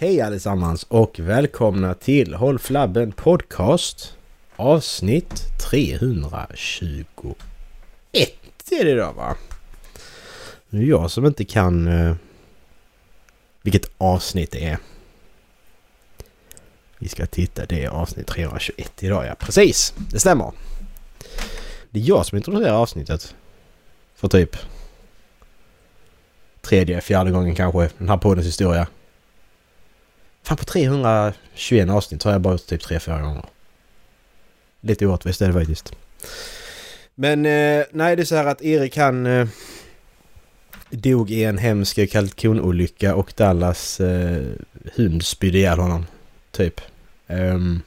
Hej allesammans och välkomna till Håll Flabben Podcast avsnitt 321 är det då va? Nu är jag som inte kan uh, vilket avsnitt det är. Vi ska titta, det är avsnitt 321 idag ja. Precis, det stämmer. Det är jag som introducerar avsnittet. För typ tredje, fjärde gången kanske den här poddens historia. Fan på 321 avsnitt har jag bara gjort typ 3-4 gånger. Lite orättvist är det faktiskt. Men eh, nej det är så här att Erik han eh, dog i en hemsk kalkonolycka och Dallas eh, hund spydde ihjäl honom. Typ. Um,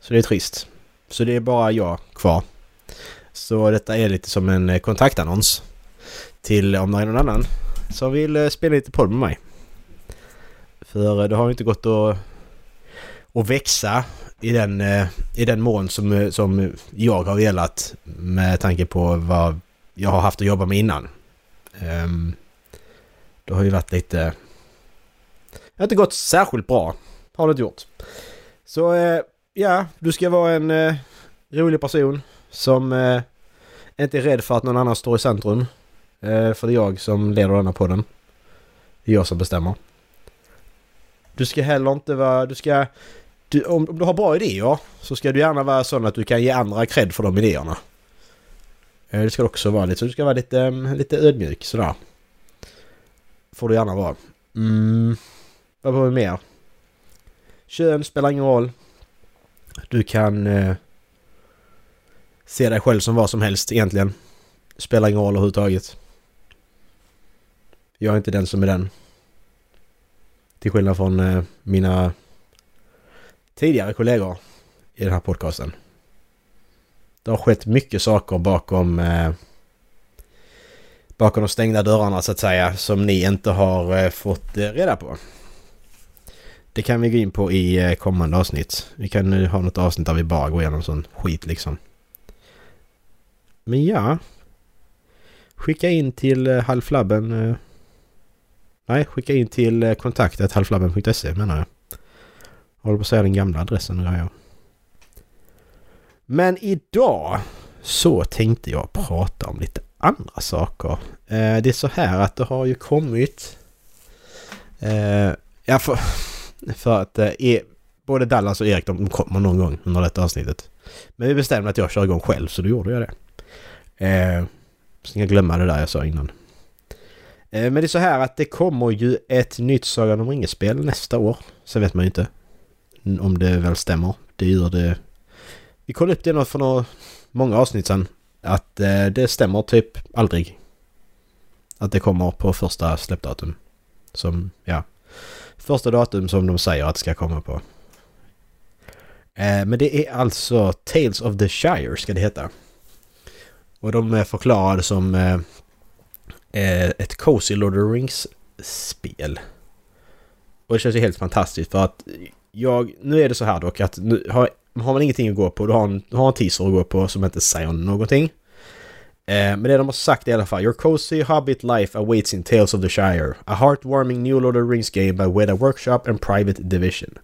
så det är trist. Så det är bara jag kvar. Så detta är lite som en eh, kontaktannons. Till om det är någon annan som vill eh, spela lite podd med mig. För eh, det har inte gått att, att växa i den, eh, i den mån som, eh, som jag har velat med tanke på vad jag har haft att jobba med innan. Ehm, um, det har ju varit lite... Det har inte gått särskilt bra. Har det inte gjort. Så uh, ja, du ska vara en uh, rolig person som uh, inte är rädd för att någon annan står i centrum. för det är jag som leder denna podden. Det är jag som bestämmer. Du ska heller inte vara... Du ska... Du, om, om, du har bra idéer så ska du gärna vara sån att du kan ge andra cred för de idéerna. Eh, det ska också vara lite, så du ska vara lite, mm, lite ödmjuk sådär. Får du gärna vara. Mm. Vad behöver vi mer? Kön spelar ingen roll. Du kan eh, se dig själv som vad som helst egentligen. Spelar ingen roll överhuvudtaget. Jag är inte den som är den. Till skillnad från eh, mina tidigare kollegor i den här podcasten. Det har skett mycket saker bakom eh, bakom de stängda dörrarna så att säga som ni inte har eh, fått eh, reda på. Det kan vi gå in på i eh, kommande avsnitt. Vi kan nu ha något avsnitt där vi bara går igenom sån skit liksom. Men ja. Skicka in till eh, halvflabben. Nej, skicka in till eh, kontaktet halvflabben.se menar jag. Håller på att säga den gamla adressen nu jag. Men idag så tänkte jag prata om lite andra saker. Eh, det är så här att det har ju kommit... Eh, ja, för, för att eh, e, både Dallas och Erik de kommer någon gång under detta avsnittet. Men vi bestämde att jag kör igång själv så då gjorde jag det. Eh, så jag glömma det där jag sa innan. Eh, men det är så här att det kommer ju ett nytt Sagan om ringen-spel nästa år. Sen vet man ju inte om det väl stämmer. Det gör det vi kollade upp det för några, många avsnitt sedan. Att eh, det stämmer typ aldrig. Att det kommer på första släppdatum. Som, ja. Första datum som de säger att det ska komma på. Eh, men det är alltså Tales of the Shire ska det heta. Och de är förklarade som Eh, ett Cozy Lord of the Rings-spel. Och det känns ju helt fantastiskt för att jag... Nu är det så här dock att nu har har man ingenting att gå på, du har en, du har en teaser att gå på som inte säger någonting. Eh, men det de har sagt i alla fall. Your cozy hobbit life awaits in Tales of the Shire. A heartwarming new Lord of the Rings game by Weda Workshop and Private Division.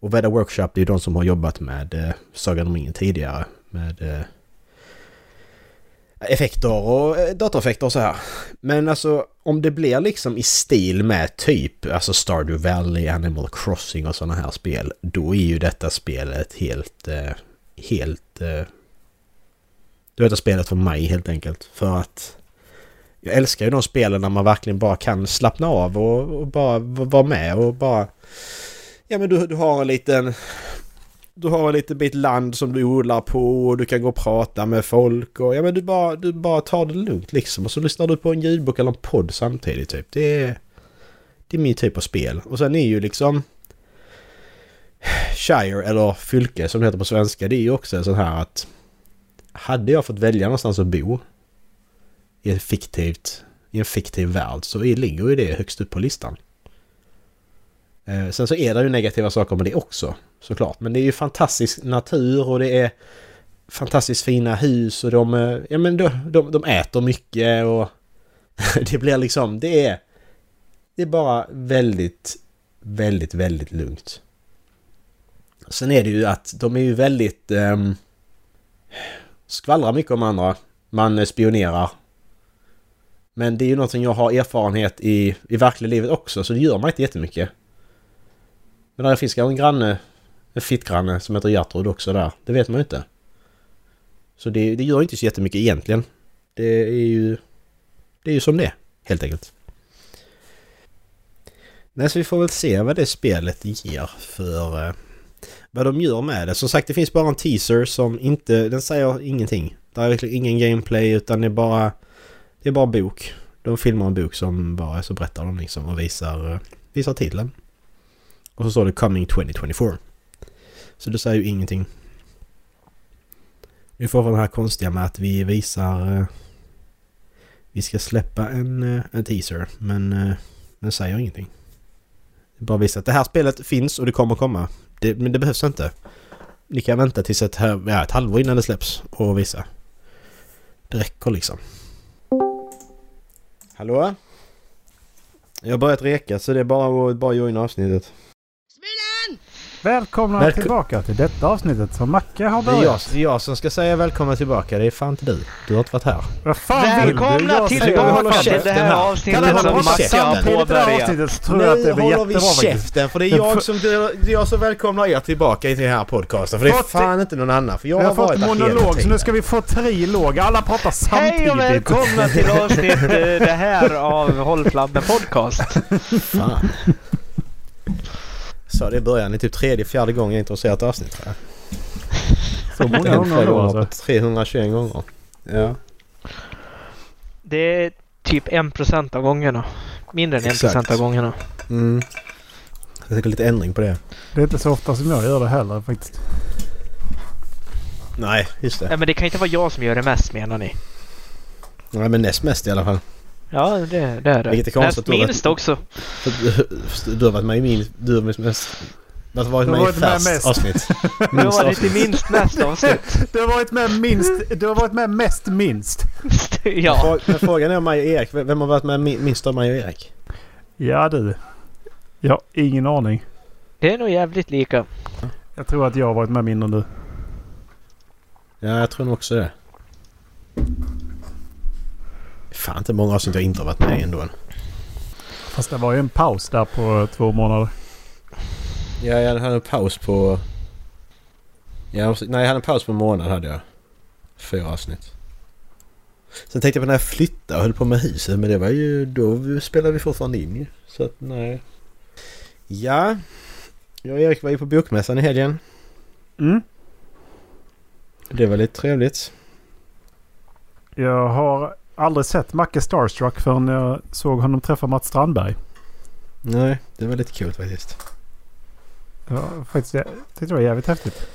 Och Weda Workshop det är ju de som har jobbat med eh, Sagan om ringen tidigare. Med eh, effekter och eh, datoreffekter och så här. Men alltså om det blir liksom i stil med typ alltså Stardew Valley, Animal Crossing och sådana här spel. Då är ju detta spelet helt, eh, helt... Eh, då är detta spelet för mig helt enkelt. För att jag älskar ju de spelen där man verkligen bara kan slappna av och, och bara vara med och bara... Ja men du, du har en liten du har en liten bit land som du odlar på och du kan gå och prata med folk och ja men du bara, du bara tar det lugnt liksom och så lyssnar du på en ljudbok eller en podd samtidigt typ. Det är, det är min typ av spel. Och sen är ju liksom Shire eller fylke som det heter på svenska det är ju också en sån här att hade jag fått välja någonstans att bo i, ett fiktivt, i en fiktiv värld så ligger ju det högst upp på listan. Eh, sen så är det ju negativa saker med det också såklart. Men det är ju fantastisk natur och det är fantastiskt fina hus och de, eh, ja, men de, de, de äter mycket och det blir liksom, det är, det är bara väldigt väldigt, väldigt lugnt. Sen är det ju att de är ju väldigt... Um, skvallrar mycket om andra. Man eh, spionerar. Men det är ju någonting jag har erfarenhet i, i verkliga livet också, så det gör mig inte jättemycket. Men där finns en granne, en fittgranne som heter Gertrud också där. Det vet man ju inte. Så det, det gör inte så jättemycket egentligen. Det är ju... Det är ju som det är, helt enkelt. Nej, så vi får väl se vad det spelet ger för... Eh, vad de gör med det. Som sagt, det finns bara en teaser som inte... Den säger ingenting. Det är verkligen ingen gameplay utan det är bara... Det är bara bok. De filmar en bok som bara så berättar de liksom och visar, eh, visar titeln. Och så står det Coming 2024. Så det säger ju ingenting. Vi får den här konstiga med att vi visar... Eh, vi ska släppa en, eh, en teaser men eh, den säger ingenting. Det bara visar att det här spelet finns och det kommer komma. Det, men det behövs inte. Ni kan vänta tills ett, ja, ett halvår innan det släpps och visa. Det räcker liksom. Hallå? Jag har börjat reka så det är bara att bara joina avsnittet. Välkomna Välkom tillbaka till detta avsnittet som Macke har börjat. Det är jag, det är jag som ska säga välkomna tillbaka. Det är fan inte du. Du har inte varit här. Vad fan Välkomna tillbaka till det här avsnittet som Macke har påbörjat. avsnittet tror jag att det blir jättebra Nu håller vi käften för det är jag som, det är jag som välkomnar er tillbaka till den här podcasten. För det är fan inte någon annan. För jag, har, varit fått monolog så nu ska vi få trilog. Alla pratar samtidigt. Hej och välkomna till avsnitt eh, det här av Håll Podcast. Fan. Så det i början. Det är typ tredje, fjärde gången jag sett ett avsnitt tror jag. Så många gånger då alltså? 321 gånger. Ja. Det är typ 1% av gångerna. Mindre än 1% Exakt. av gångerna. Mm. Jag tänker lite ändring på det. Det är inte så ofta som jag gör det heller faktiskt. Nej, just det. Nej, men det kan inte vara jag som gör det mest menar ni? Nej, men näst mest i alla fall. Ja, det, det är det. Vilket är konstigt. Näst minst också. Du, du har varit med i min... Du har varit mest... Du har varit med i färst avsnitt. du har varit i minst mest avsnitt. Du har varit med minst... Du har varit med mest minst. ja. Men frågan är om mig och Erik. Vem har varit med minst av mig och Erik? Ja du. Jag har ingen aning. Det är nog jävligt lika. Jag tror att jag har varit med mindre än du. Ja, jag tror nog också det. Fan inte många avsnitt jag inte har varit med i ändå. Fast det var ju en paus där på två månader. Ja, jag hade en paus på... Ja, nej, jag hade en paus på en månad hade jag. Fyra avsnitt. Sen tänkte jag på när jag flyttade och höll på med huset. Men det var ju... Då spelade vi fortfarande in ju. Så att nej. Ja. Jag och Erik var ju på bokmässan i helgen. Mm. Det var lite trevligt. Jag har aldrig sett Macke Starstruck förrän jag såg honom träffa Mats Strandberg. Nej, det var lite kul faktiskt. Ja, faktiskt. Jag tyckte det var jävligt häftigt.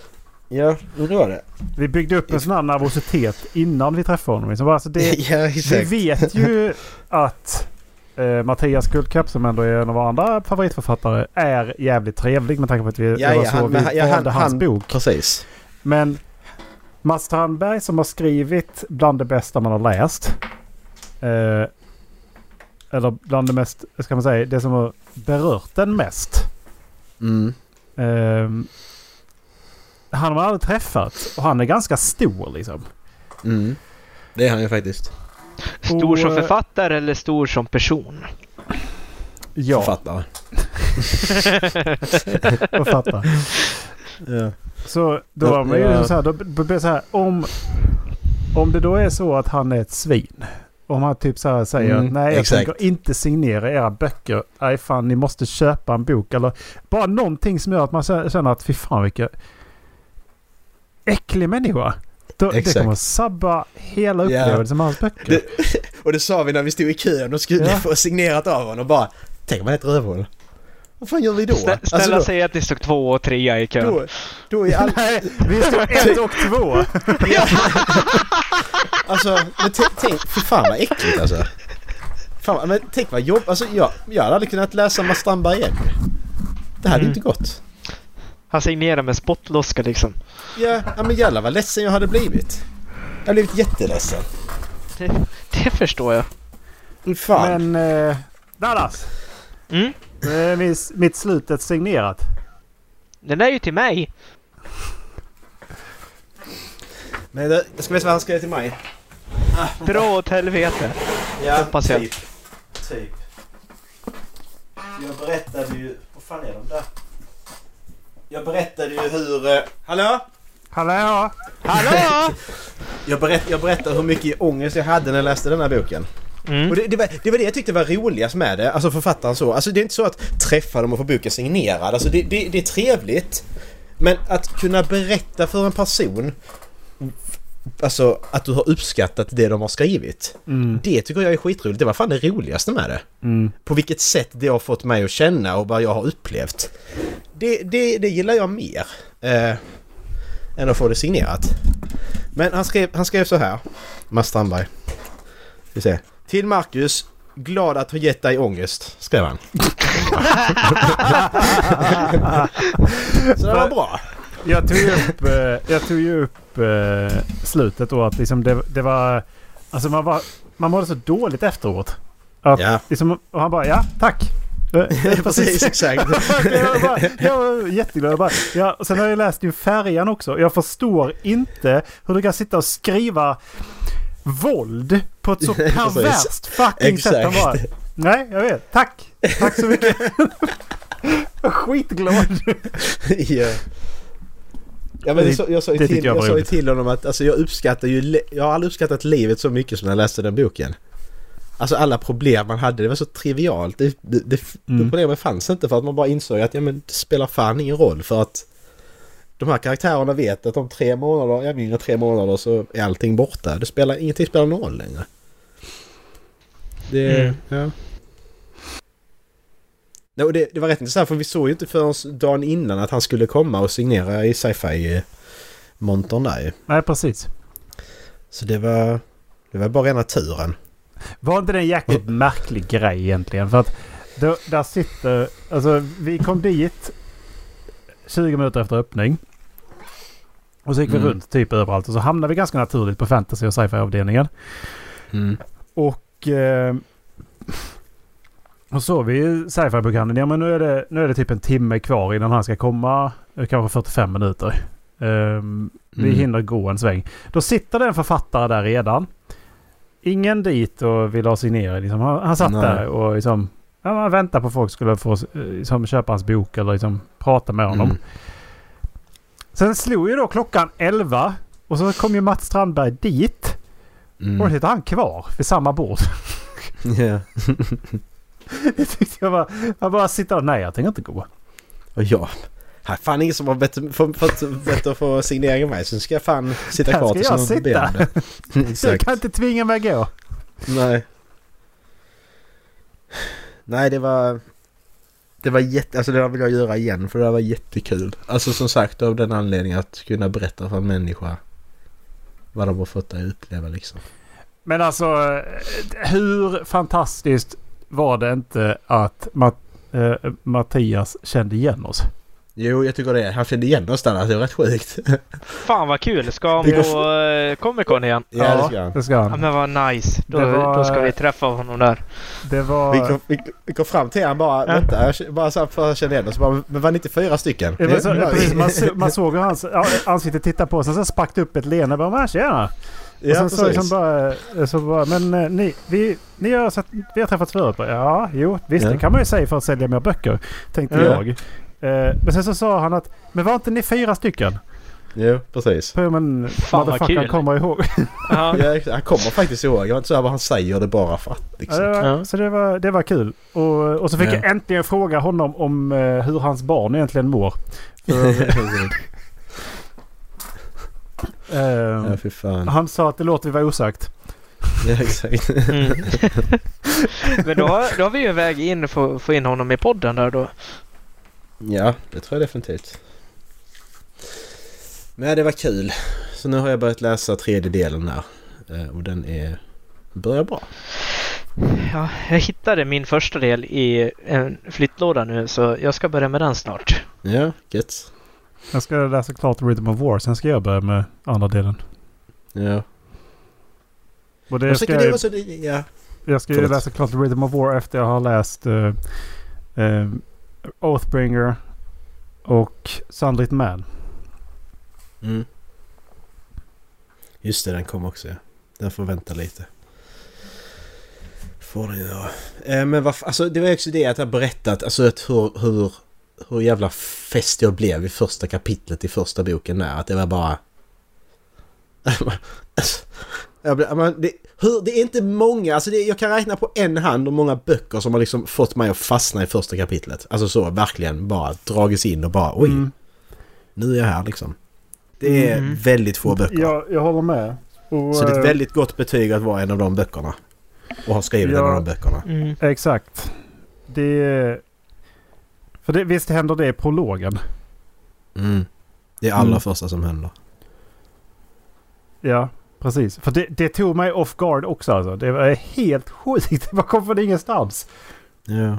Ja, det var det. Vi byggde upp en sån här nervositet innan vi träffade honom. Liksom. Alltså det, ja, Vi vet ju att eh, Mattias Guldkapp som ändå är en av våra andra favoritförfattare är jävligt trevlig med tanke på att vi, ja, så han, vi ja, han, hans bok. Precis. Men Mats Strandberg som har skrivit bland det bästa man har läst. Eh, eller bland det mest, ska man säga, det som har berört den mest. Mm. Eh, han har man aldrig träffat och han är ganska stor liksom. Mm. Det är han ju faktiskt. Stor och, som eh, författare eller stor som person? Ja. Författare. Författare. ja. Så då var man ju så här, då så här om, om det då är så att han är ett svin. Om han typ så här säger mm, nej jag exakt. tänker inte signera era böcker. Nej fan ni måste köpa en bok. Eller bara någonting som gör att man känner att fy fan vilken äcklig människa. Då, det kommer sabba hela upplevelsen yeah. med hans böcker. Det, och det sa vi när vi stod i kön och skulle ja. få signerat av honom och bara Tänk om han är ett rövhål. Vad fan gör vi då? Stä, ställa alltså sig att ni stod två och trea i kön. Då, då är all... Nej, vi stod ett och två. alltså, men tänk, fy fan vad äckligt alltså. Fan, men tänk vad jobb... Alltså jag, jag hade aldrig kunnat läsa Mats Strandberg igen. Det hade mm. inte gått. Han signerar med spottloska liksom. Ja, ja men jävlar vad ledsen jag hade blivit. Jag hade blivit jätteledsen. Det, det förstår jag. Fan. Men... Eh, Dallas. Mm? Mitt, mitt slutet signerat. Den är ju till mig. Men det, jag ska visa vad han skrev till mig. Ah, Dra åt helvete. Ja, Hoppas jag. Typ. typ. Jag berättade ju... Vad fan är de där? Jag berättade ju hur... Uh, hallå? Hallå? Hallå? jag, berätt, jag berättade hur mycket ångest jag hade när jag läste den här boken. Mm. Och det, det, var, det var det jag tyckte var roligast med det, alltså författaren så. Alltså det är inte så att träffa dem och få boken signerad. Alltså det, det, är trevligt. Men att kunna berätta för en person Alltså att du har uppskattat det de har skrivit. Mm. Det tycker jag är skitroligt. Det var fan det roligaste med det. Mm. På vilket sätt det har fått mig att känna och vad jag har upplevt. Det, det, det gillar jag mer. Eh, än att få det signerat. Men han skrev, han skrev så här. Mats Strandberg. Vi ser. Till Marcus. Glad att ha gett dig ångest, skrev han. så det var bra. Jag tog ju upp, eh, jag tog upp eh, slutet då att liksom det, det var... Alltså man var... Man mådde så dåligt efteråt. Att, ja. Liksom, och han bara ja, tack. Precis, exakt. jag, bara, jag var jätteglad. Jag bara, ja, sen har jag läst ju Färjan också. Jag förstår inte hur du kan sitta och skriva våld på ett så perverst fucking sätt. Han bara, nej, jag vet. Tack. Tack så mycket. Skitglad. ja. Ja, men så, jag sa ju till, jag, jag sa till honom att alltså, jag uppskattar ju... Jag har aldrig uppskattat livet så mycket som när jag läste den boken. Alltså alla problem man hade, det var så trivialt. Det, det, det, mm. Problemen fanns inte för att man bara insåg att ja, men det spelar fan ingen roll för att de här karaktärerna vet att om tre månader, ja mindre tre månader så är allting borta. Det spelar, ingenting spelar någon roll längre. Det, mm. ja. Nej, och det, det var rätt intressant för vi såg ju inte förrän dagen innan att han skulle komma och signera i sci-fi montern där Nej, precis. Så det var, det var bara rena turen. Var inte det en jäkligt märklig grej egentligen? För att då, där sitter... Alltså vi kom dit 20 minuter efter öppning. Och så gick mm. vi runt typ överallt och så hamnade vi ganska naturligt på fantasy och sci-fi avdelningen. Mm. Och... Eh, och så vi sci-fi-bokhandeln. Ja men nu är, det, nu är det typ en timme kvar innan han ska komma. Kanske 45 minuter. Um, vi mm. hinner gå en sväng. Då sitter det en författare där redan. Ingen dit och vill ha signering. Liksom. Han, han satt Nej. där och liksom, ja, man väntar på att folk skulle få liksom, köpa hans bok eller liksom, prata med honom. Mm. Sen slog ju då klockan 11 och så kom ju Mats Strandberg dit. Mm. Och då sitter han kvar vid samma bord. Yeah. det tyckte jag bara... Han bara sitter där. Nej, jag tänker inte gå. Och jag... Här är fan ingen som har bett, fått, bett att få signering av mig. Så nu ska jag fan sitta kvar tills någon sitta. ber det. Du kan inte tvinga mig gå. Nej. Nej, det var... Det var jätte... Alltså det där vill jag göra igen för det var jättekul. Alltså som sagt av den anledningen att kunna berätta för en människa vad de har fått att uppleva liksom. Men alltså eh, hur fantastiskt var det inte att Matt, eh, Mattias kände igen oss? Jo, jag tycker det. Han kände igen oss där. Det är rätt sjukt. Fan vad kul! Ska han på uh, Comic Con igen? Ja, det ska han. Det ska han. Ja, men vad nice. Då, var... då ska vi träffa honom där. Det var... Vi kom, vi, vi kom fram till honom bara, ja. vänta, bara så för att känna igen oss. Bara, men var ni inte fyra stycken? Ja, så, precis, man, man såg hur hans ansikte titta på oss. Sen så sprack det upp ett leende. Bara, men tjena! Ja, och sen så liksom bara, så bara, men eh, ni, vi, ni har, sett, vi har träffats förut. Ja, jo, visst ja. det kan man ju säga för att sälja mer böcker. Tänkte ja. jag. Eh, men sen så sa han att, men var inte ni fyra stycken? Jo, precis. På, men Fan vad kul. kommer ihåg. ja, han kommer faktiskt ihåg. Jag var inte så vad han säger det bara för att. Liksom. Ja, det var, ja. Så det var, det var kul. Och, och så fick jag äntligen fråga honom om uh, hur hans barn egentligen mår. Uh, ja, fan. Han sa att det låter vi vara osagt. Ja, exakt. Mm. Men då har, då har vi ju en väg in för att få in honom i podden där då. Ja, det tror jag definitivt. Men det var kul. Så nu har jag börjat läsa tredje delen här. Eh, och den är... börjar bra. Ja, jag hittade min första del i en flyttlåda nu så jag ska börja med den snart. Ja, gött. Jag ska läsa klart Rhythm of War, sen ska jag börja med andra delen. Ja. Och det ska jag, det, ja. jag ska ju läsa klart Rhythm of War efter jag har läst uh, eh, Oathbringer och Sunlit Man. Mm. Just det, den kom också ja. Den får vänta lite. Får den göra. Eh, men varför, alltså det var också det att jag berättat, alltså att hur, hur, hur jävla fäst jag blev i första kapitlet i första boken där. Att det var bara jag men det, hur, det är inte många, alltså det, jag kan räkna på en hand hur många böcker som har liksom fått mig att fastna i första kapitlet. Alltså så, verkligen bara dragits in och bara oj. Mm. Nu är jag här liksom. Det är mm. väldigt få böcker. Jag, jag håller med. Och, så det är ett eh, väldigt gott betyg att vara en av de böckerna. Och ha skrivit ja, en av de böckerna. Mm. Exakt. Det... För det, visst händer det i prologen? Mm. Det är allra mm. första som händer. Ja, precis. För det, det, tog mig off guard också alltså. Det var helt sjukt. Det kom från ingenstans. Ja.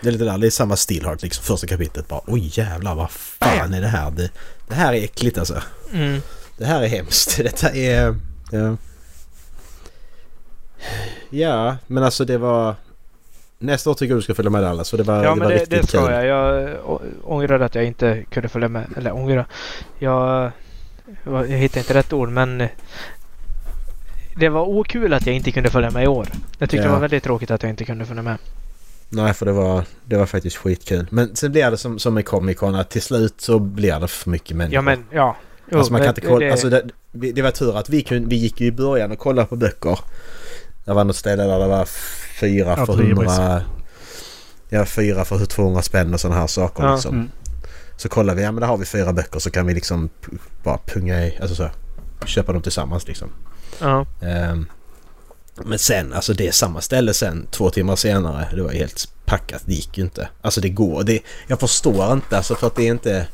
Det är lite där, det är samma Stillheart liksom. Första kapitlet bara oj jävlar vad fan är det här? Det, det här är äckligt alltså. Mm. Det här är hemskt. Detta är... Ja. ja, men alltså det var... Nästa år tycker jag du ska följa med Dallas. Så det var, ja, det men var det, det ska jag. Jag ångrade att jag inte kunde följa med. Eller ångra. Jag, jag hittade inte rätt ord men det var okul att jag inte kunde följa med i år. Jag tyckte ja. det var väldigt tråkigt att jag inte kunde följa med. Nej, för det var, det var faktiskt skitkul. Men sen blir det som, som med Comic Con att till slut så blir det för mycket människor. Ja, men ja. Jo, alltså man kan inte kolla. Det... Alltså det, det var tur att vi, kunde, vi gick ju i början och kollade på böcker. Det var något ställe där det var fyra ja, för hundra... Ja, fyra för 200 spänn och sådana här saker ja, liksom. Mm. Så kollade vi, ja men där har vi fyra böcker så kan vi liksom bara punga i, alltså så. Köpa dem tillsammans liksom. Ja. Um, men sen, alltså det är samma ställe sen två timmar senare. Det var helt packat. Det gick ju inte. Alltså det går. Det, jag förstår inte alltså för att det är inte...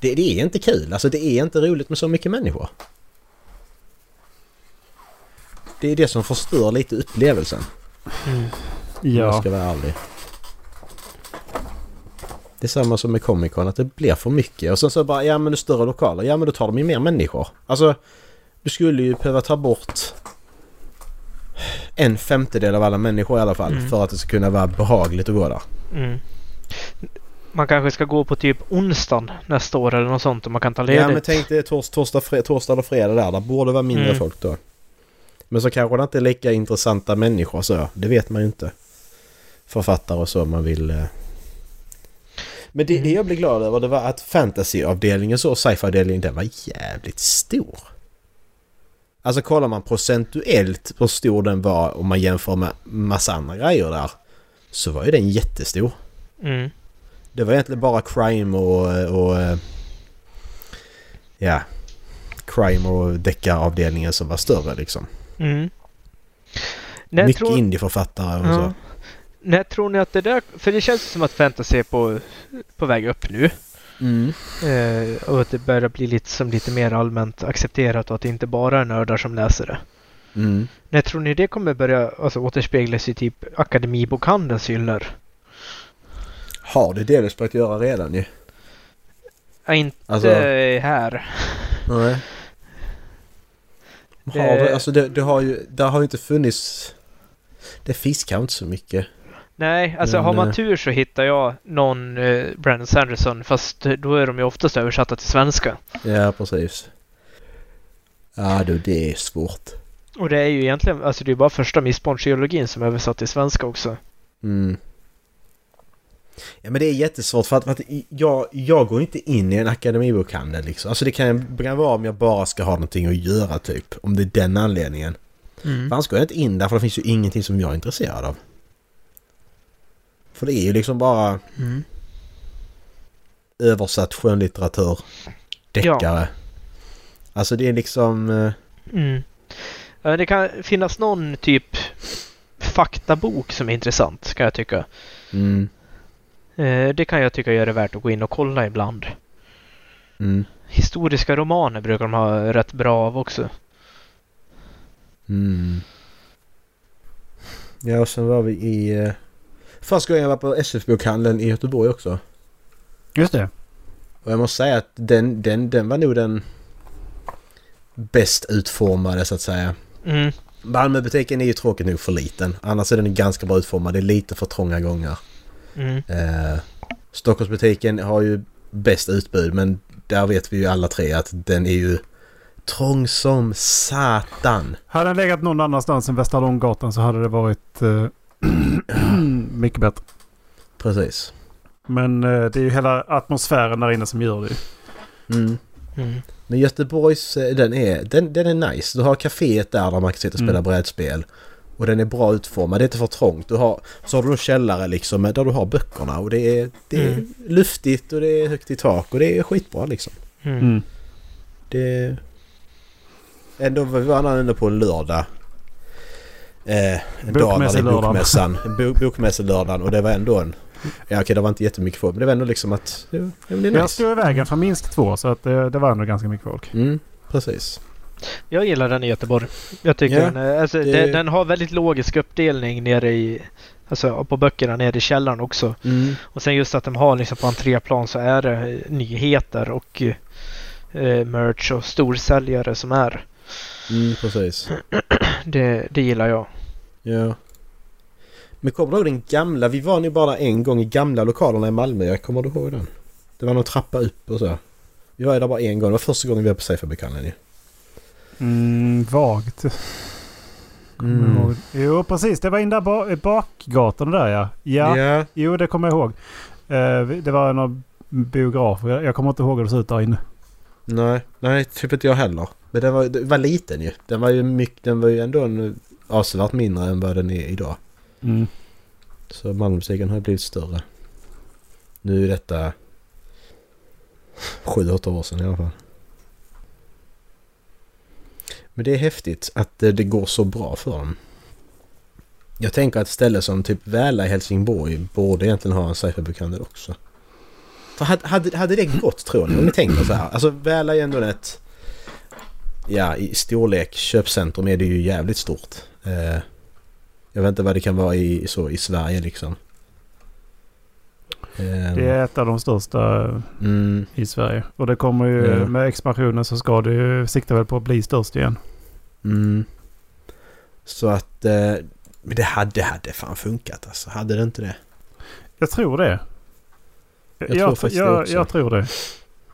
Det, det är inte kul. Alltså det är inte roligt med så mycket människor. Det är det som förstör lite upplevelsen. Mm. Ja. Om jag ska vara ärlig. Det är samma som med Comic Con, att det blir för mycket. Och sen så bara, ja men det är större lokaler. Ja men då tar de ju mer människor. Alltså, du skulle ju behöva ta bort en femtedel av alla människor i alla fall mm. för att det ska kunna vara behagligt att gå där. Mm. Man kanske ska gå på typ onsdagen nästa år eller något sånt och man kan ta ledigt. Ja men tänk dig tors, torsdag, fred, torsdag och fredag där. Där borde vara mindre mm. folk då. Men så kanske det inte är lika intressanta människor så. Det vet man ju inte. Författare och så man vill... Men det, det jag blev glad över det var att fantasyavdelningen så, sci-fi-avdelningen, den var jävligt stor. Alltså kollar man procentuellt hur stor den var om man jämför med massa andra grejer där. Så var ju den jättestor. Mm. Det var egentligen bara crime och... och ja. Crime och deckaravdelningen som var större liksom. Mm. Mycket tror... indieförfattare och ja. så. När tror ni att det där... För det känns som att fantasy är på, på väg upp nu. Mm. Eh, och att det börjar bli lite, som lite mer allmänt accepterat och att det inte bara är nördar som läser det. Mm. När tror ni det kommer börja alltså, återspeglas i typ Akademibokhandelns hyllor? Har det delvis börjat göra redan ju? Ja, inte alltså, här. Nej. Det... Har det, alltså det, det har ju, det har ju inte funnits... Det fiskar inte så mycket. Nej, alltså Men, har man eh, tur så hittar jag någon eh, Brandon Sanderson fast då är de ju oftast översatta till svenska. Ja, precis. Ja du, det är svårt. Och det är ju egentligen, alltså det är bara första missbarnsgeologin som är översatt till svenska också. Mm. Ja men det är jättesvårt för att, för att jag, jag går inte in i en akademibokhandel liksom. Alltså det kan, det kan vara om jag bara ska ha någonting att göra typ. Om det är den anledningen. Mm. För annars går jag inte in där för det finns ju ingenting som jag är intresserad av. För det är ju liksom bara mm. översatt skönlitteratur. Deckare. Ja. Alltså det är liksom... Eh, mm. Det kan finnas någon typ faktabok som är intressant kan jag tycka. Mm. Eh, det kan jag tycka gör det värt att gå in och kolla ibland. Mm. Historiska romaner brukar de ha rätt bra av också. Mm. Ja, och sen var vi i... Eh, första gången jag var på SF-bokhandeln i Göteborg också. Just det. Och jag måste säga att den, den, den var nog den bäst utformade så att säga. Mm. Malmöbutiken är ju tråkigt nog för liten. Annars är den ganska bra utformad. Det är lite för trånga gångar. Mm. Eh, Stockholmsbutiken har ju bäst utbud men där vet vi ju alla tre att den är ju trång som satan. Hade den legat någon annanstans än Västra Långgatan så hade det varit uh, mycket bättre. Precis. Men uh, det är ju hela atmosfären där inne som gör det. Mm. Mm. Men Göteborgs, eh, den är, den, den är nice. Du har kaféet där, där man kan sitta och spela mm. brädspel. Och den är bra utformad. Det är inte för trångt. Du har, så har du en källare liksom där du har böckerna. Och det är, det är mm. luftigt och det är högt i tak. Och det är skitbra liksom. Mm. mm. Det... Ändå var han ändå på en lördag. Eh, en dag bokmässan. Bokmässelördagen. Och det var ändå en... Ja okej det var inte jättemycket folk men det var ändå liksom att... Det, det nice. Jag stod i vägen för minst två så att det, det var ändå ganska mycket folk. Mm, precis. Jag gillar den i Göteborg. Jag tycker ja, den, alltså, det... den, den, har väldigt logisk uppdelning nere i Alltså på böckerna nere i källaren också. Mm. Och sen just att de har liksom på entréplan så är det nyheter och eh, merch och storsäljare som är. Mm, precis. Det, det gillar jag. Ja. Men kommer du ihåg den gamla? Vi var nu bara en gång i gamla lokalerna i Malmö. Jag kommer du ihåg den? Det var någon trappa upp och så. Vi var där bara en gång. Det var första gången vi var på Seifabrikanten ju. Mm, vagt. Mm. Jo, precis. Det var in där ba bakgatan där ja. Ja, yeah. jo det kommer jag ihåg. Uh, det var någon biograf. Jag, jag kommer inte ihåg hur det såg ut där inne. Nej, nej typ inte jag heller. Men den var, den var liten ju. Den var ju, mycket, den var ju ändå en, avsevärt mindre än vad den är idag. Mm. Så Malmömusiken har blivit större. Nu är detta sju, åtta år sedan i alla fall. Men det är häftigt att det, det går så bra för dem. Jag tänker att ett ställe som typ Väla i Helsingborg borde egentligen ha en cypherbokhandel också. För hade, hade, hade det gått tror ni? Om ni tänker så här. Alltså Väla är ändå ett... Ja, i storlek köpcentrum är det ju jävligt stort. Eh, jag vet inte vad det kan vara i, så, i Sverige liksom. Eh, det är ett av de största mm. i Sverige. Och det kommer ju ja. med expansionen så ska det ju sikta väl på att bli störst igen. Mm. Så att eh, det hade, hade fan funkat alltså. Hade det inte det? Jag tror det. Jag, jag tror faktiskt jag, det också. Jag tror det.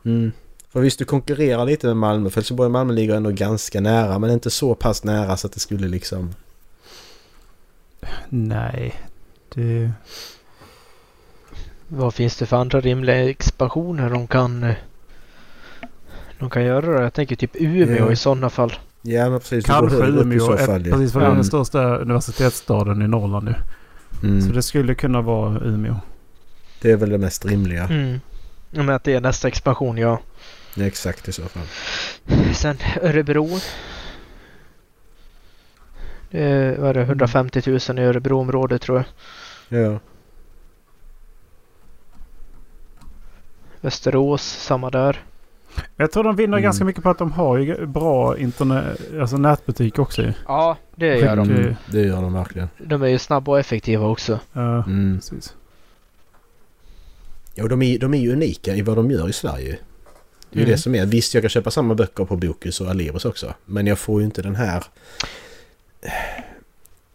Mm. För visst du konkurrerar lite med Malmö. För Helsingborg och Malmö ligger ändå ganska nära. Men inte så pass nära så att det skulle liksom... Nej. Det... Vad finns det för andra rimliga expansioner de kan... De kan göra? Jag tänker typ Umeå ja. i sådana fall. Ja men precis. Kanske Umeå. Ett, fall, precis för mm. det är den största universitetsstaden i Norrland nu. Mm. Så det skulle kunna vara Umeå. Det är väl det mest rimliga. Mm. Men att det är nästa expansion, ja. Exakt i så fall. Sen Örebro. Det var det 150 000 i Örebroområdet tror jag. Ja. Västerås, samma där. Jag tror de vinner mm. ganska mycket på att de har ju bra internet, alltså nätbutik också Ja, det gör de. Mm, det gör de verkligen. De är ju snabba och effektiva också. Ja, mm. precis. Ja, de är, de är ju unika i vad de gör i Sverige. Det är ju mm. det som är. Visst, jag kan köpa samma böcker på Bokus och Alibris också. Men jag får ju inte den här...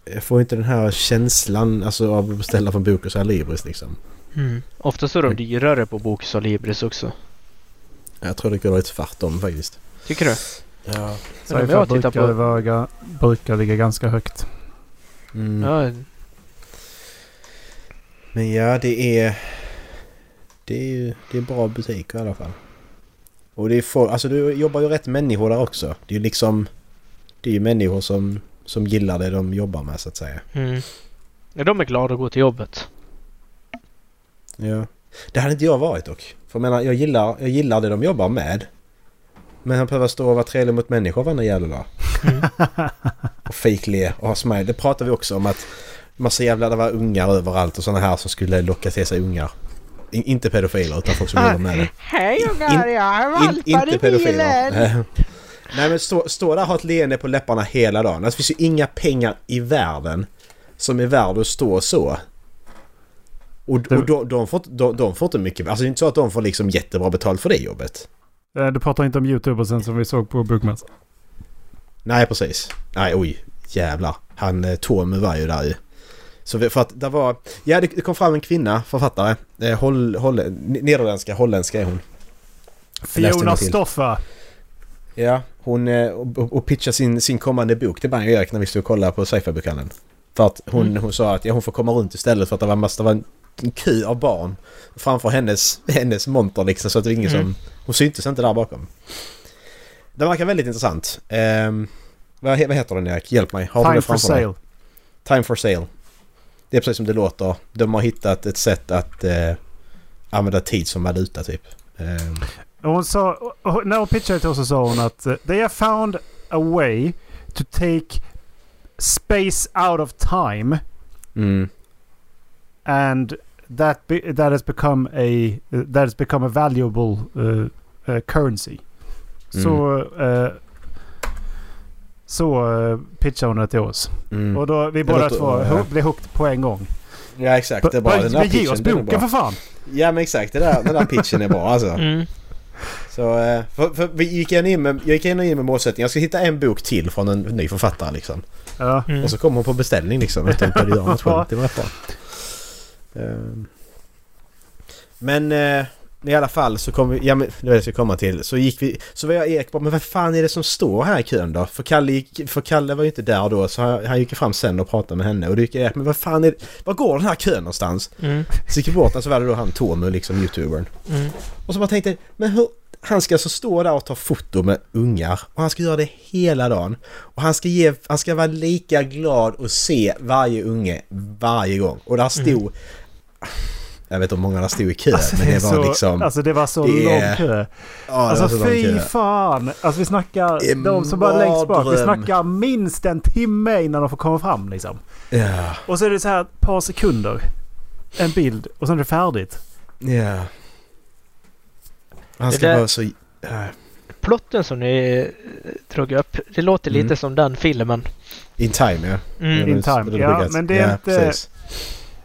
Jag får inte den här känslan alltså, av att beställa från Bokus och Alibris liksom. Mm. Oftast är de dyrare på Bokus och Libris också. Jag tror det kunde vara tvärtom faktiskt. Tycker du? Ja. Så jag brukar, på... Väga, brukar ligga ganska högt. Mm. Ja. Men ja, det är... Det är ju det är bra butiker i alla fall. Och det är folk, alltså du jobbar ju rätt människor där också. Det är ju liksom... Det är ju människor som, som gillar det de jobbar med så att säga. Mm. Ja, de är glada att gå till jobbet. Ja. Det hade inte jag varit dock. För jag menar, jag gillar, jag gillar det de jobbar med. Men han behöver stå och vara trevlig mot människor varje jävla dag. Mm. och fejkle och ha smile. Det pratar vi också om att massa jävla det var ungar överallt och sådana här som skulle locka till sig ungar. In, inte pedofiler utan folk som jobbar med det. Hej ungar, jag har valpar i bilen! Nej men stå, stå där och ha ett leende på läpparna hela dagen. Alltså, det finns ju inga pengar i världen som är värd att stå så. Och, och de, de, får, de, de får inte mycket... Alltså det är inte så att de får liksom jättebra betalt för det jobbet. Du pratar inte om youtubersen som vi såg på bokmässan? Nej, precis. Nej, oj. jävlar. Han eh, Tom var ju där ju. Så för att det var... Ja, det kom fram en kvinna, författare. Eh, holl, holl, nederländska, holländska är hon. Fiona Stoffa. Ja, hon eh, och, och pitchade sin, sin kommande bok till mig och Erik när vi stod och kollade på sci-fi-bokhandeln. För att hon, mm. hon sa att ja, hon får komma runt istället för att det var, massa, det var en kö av barn framför hennes, hennes monter liksom så att det var ingen mm. som... Hon syntes inte där bakom. Det verkar väldigt intressant. Um, vad, vad heter den Erik? Hjälp mig. Har Time for sale. Dig? Time for sale. Det är precis som det låter. De har hittat ett sätt att uh, använda tid som valuta typ. Um. Hon sa, när hon pitchade till oss så sa hon att uh, they have found a way to take space out of time. Mm. And that be, that has become a that has become a valuable uh, uh, currency. Mm. Så uh, så uh, pitchade hon det till oss. Mm. Och då vi båda två ja. blev hooked på en gång. Ja exakt. Det är bara, den där ge oss boken för fan! Ja men exakt. Det där, den där pitchen är bra alltså. Mm. Så uh, för, för vi gick in med, jag gick in med målsättningen jag ska hitta en bok till från en ny författare liksom. Ja. Mm. Och så kommer hon på beställning liksom utan att göra något själv. Det var rätt bra. Uh, men uh, i alla fall så kom vi, ja men det var det jag skulle komma till. Så gick vi, så var jag Erik bara, men vad fan är det som står här i kön då? För Kalle, gick, för Kalle var ju inte där då så han, han gick fram sen och pratade med henne och då gick Erik, men vad fan är det, var går den här kön någonstans? Mm. Så gick vi bort och så var det då han Tomu liksom youtubern. Mm. Och så bara tänkte, men hur, han ska alltså stå där och ta foto med ungar och han ska göra det hela dagen. Och han ska, ge, han ska vara lika glad att se varje unge varje gång. Och där stod... Mm. Jag vet inte hur många där stod i kö alltså, men det var så, liksom... Alltså det var så det, lång kö. Ja, alltså fy fan! Alltså vi snackar... De som bara längst bak. Vi snackar minst en timme innan de får komma fram liksom. Ja. Och så är det så här ett par sekunder. En bild och sen är det färdigt. Ja. Han ska vara så... Äh. Plotten som ni eh, drog upp, det låter mm. lite som den filmen. In time ja. Mm. In time, ja. Men det är ja, inte... Precis.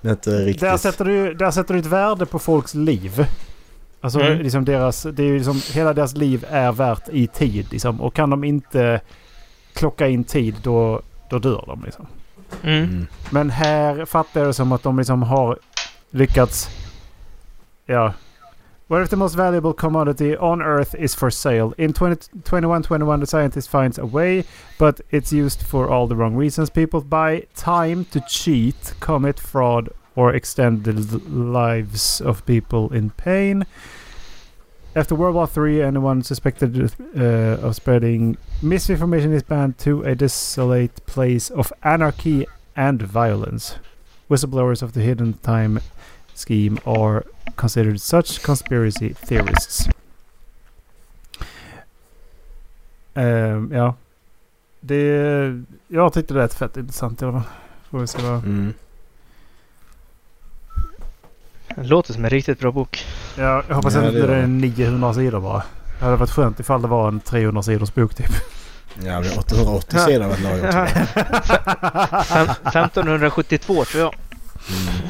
Inte riktigt... Där sätter, du, där sätter du ett värde på folks liv. Alltså mm. liksom deras, det är liksom, hela deras liv är värt i tid liksom. Och kan de inte klocka in tid då, då dör de liksom. Mm. mm. Men här fattar jag det som att de liksom har lyckats... Ja, What if the most valuable commodity on Earth is for sale? In 2121, the scientist finds a way, but it's used for all the wrong reasons. People buy time to cheat, commit fraud, or extend the lives of people in pain. After World War III, anyone suspected uh, of spreading misinformation is banned to a desolate place of anarchy and violence. Whistleblowers of the hidden time scheme are considered such conspiracy theorists. Um, ja. Det... Jag tyckte det lät fett intressant i alla fall. Får vi se vad... Mm. Det låter som en riktigt bra bok. Ja, jag hoppas ja, inte det är 900 sidor bara. Det hade varit skönt ifall det var en 300 sidors bok typ. Ja, det är 880 sidor var lagom. 1572 tror jag. Mm.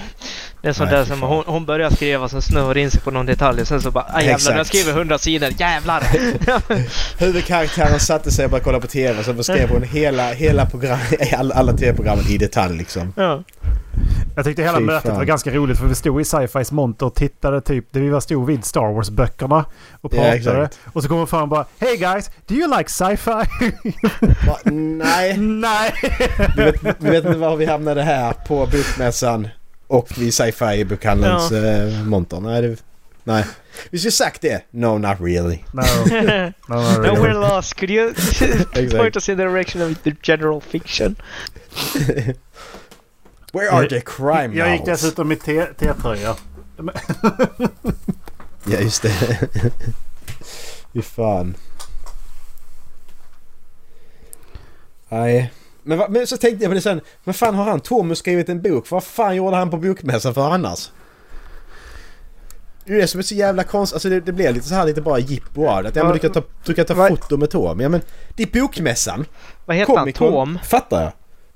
Det är sånt där som hon, hon börjar skriva som snör in sig på någon detalj och sen så bara ah, jävlar, jag skriver hundra sidor, jävlar! Huvudkaraktären satte sig och började kolla på TV och så beskrev hon hela, hela program, alla, alla TV-programmen i detalj liksom. Ja. Jag tyckte hela Fy mötet fan. var ganska roligt för vi stod i sci-fis monter och tittade typ, det vi var stod vid Star Wars-böckerna och pratade. Ja, och så kommer fram och bara Hey guys, do you like sci-fi? nej. nej. vi, vet, vi vet inte var vi hamnade här på bokmässan. Och vid sci-fi bokhandelns ja. äh, monter. Nej, det, nej. Vi skulle sagt det. No, not really. No, no, not really. no we're lost. Could you point us in the direction of the general fiction? Where are the crime Jag gick dessutom i T-tröja. ja, just det. Fy fan. Nej. Men, men, så tänkte jag på det sen. Men fan har han Thomas skrivit en bok? Vad fan gjorde han på bokmässan för annars? Det är det som är så jävla konstigt. Alltså det, det blir lite så här lite bara jippo av det. Ja, men du kan ta, du kan ta foto med Tom. Ja men det är bokmässan. Vad heter Comic han? Tom? Fattar jag.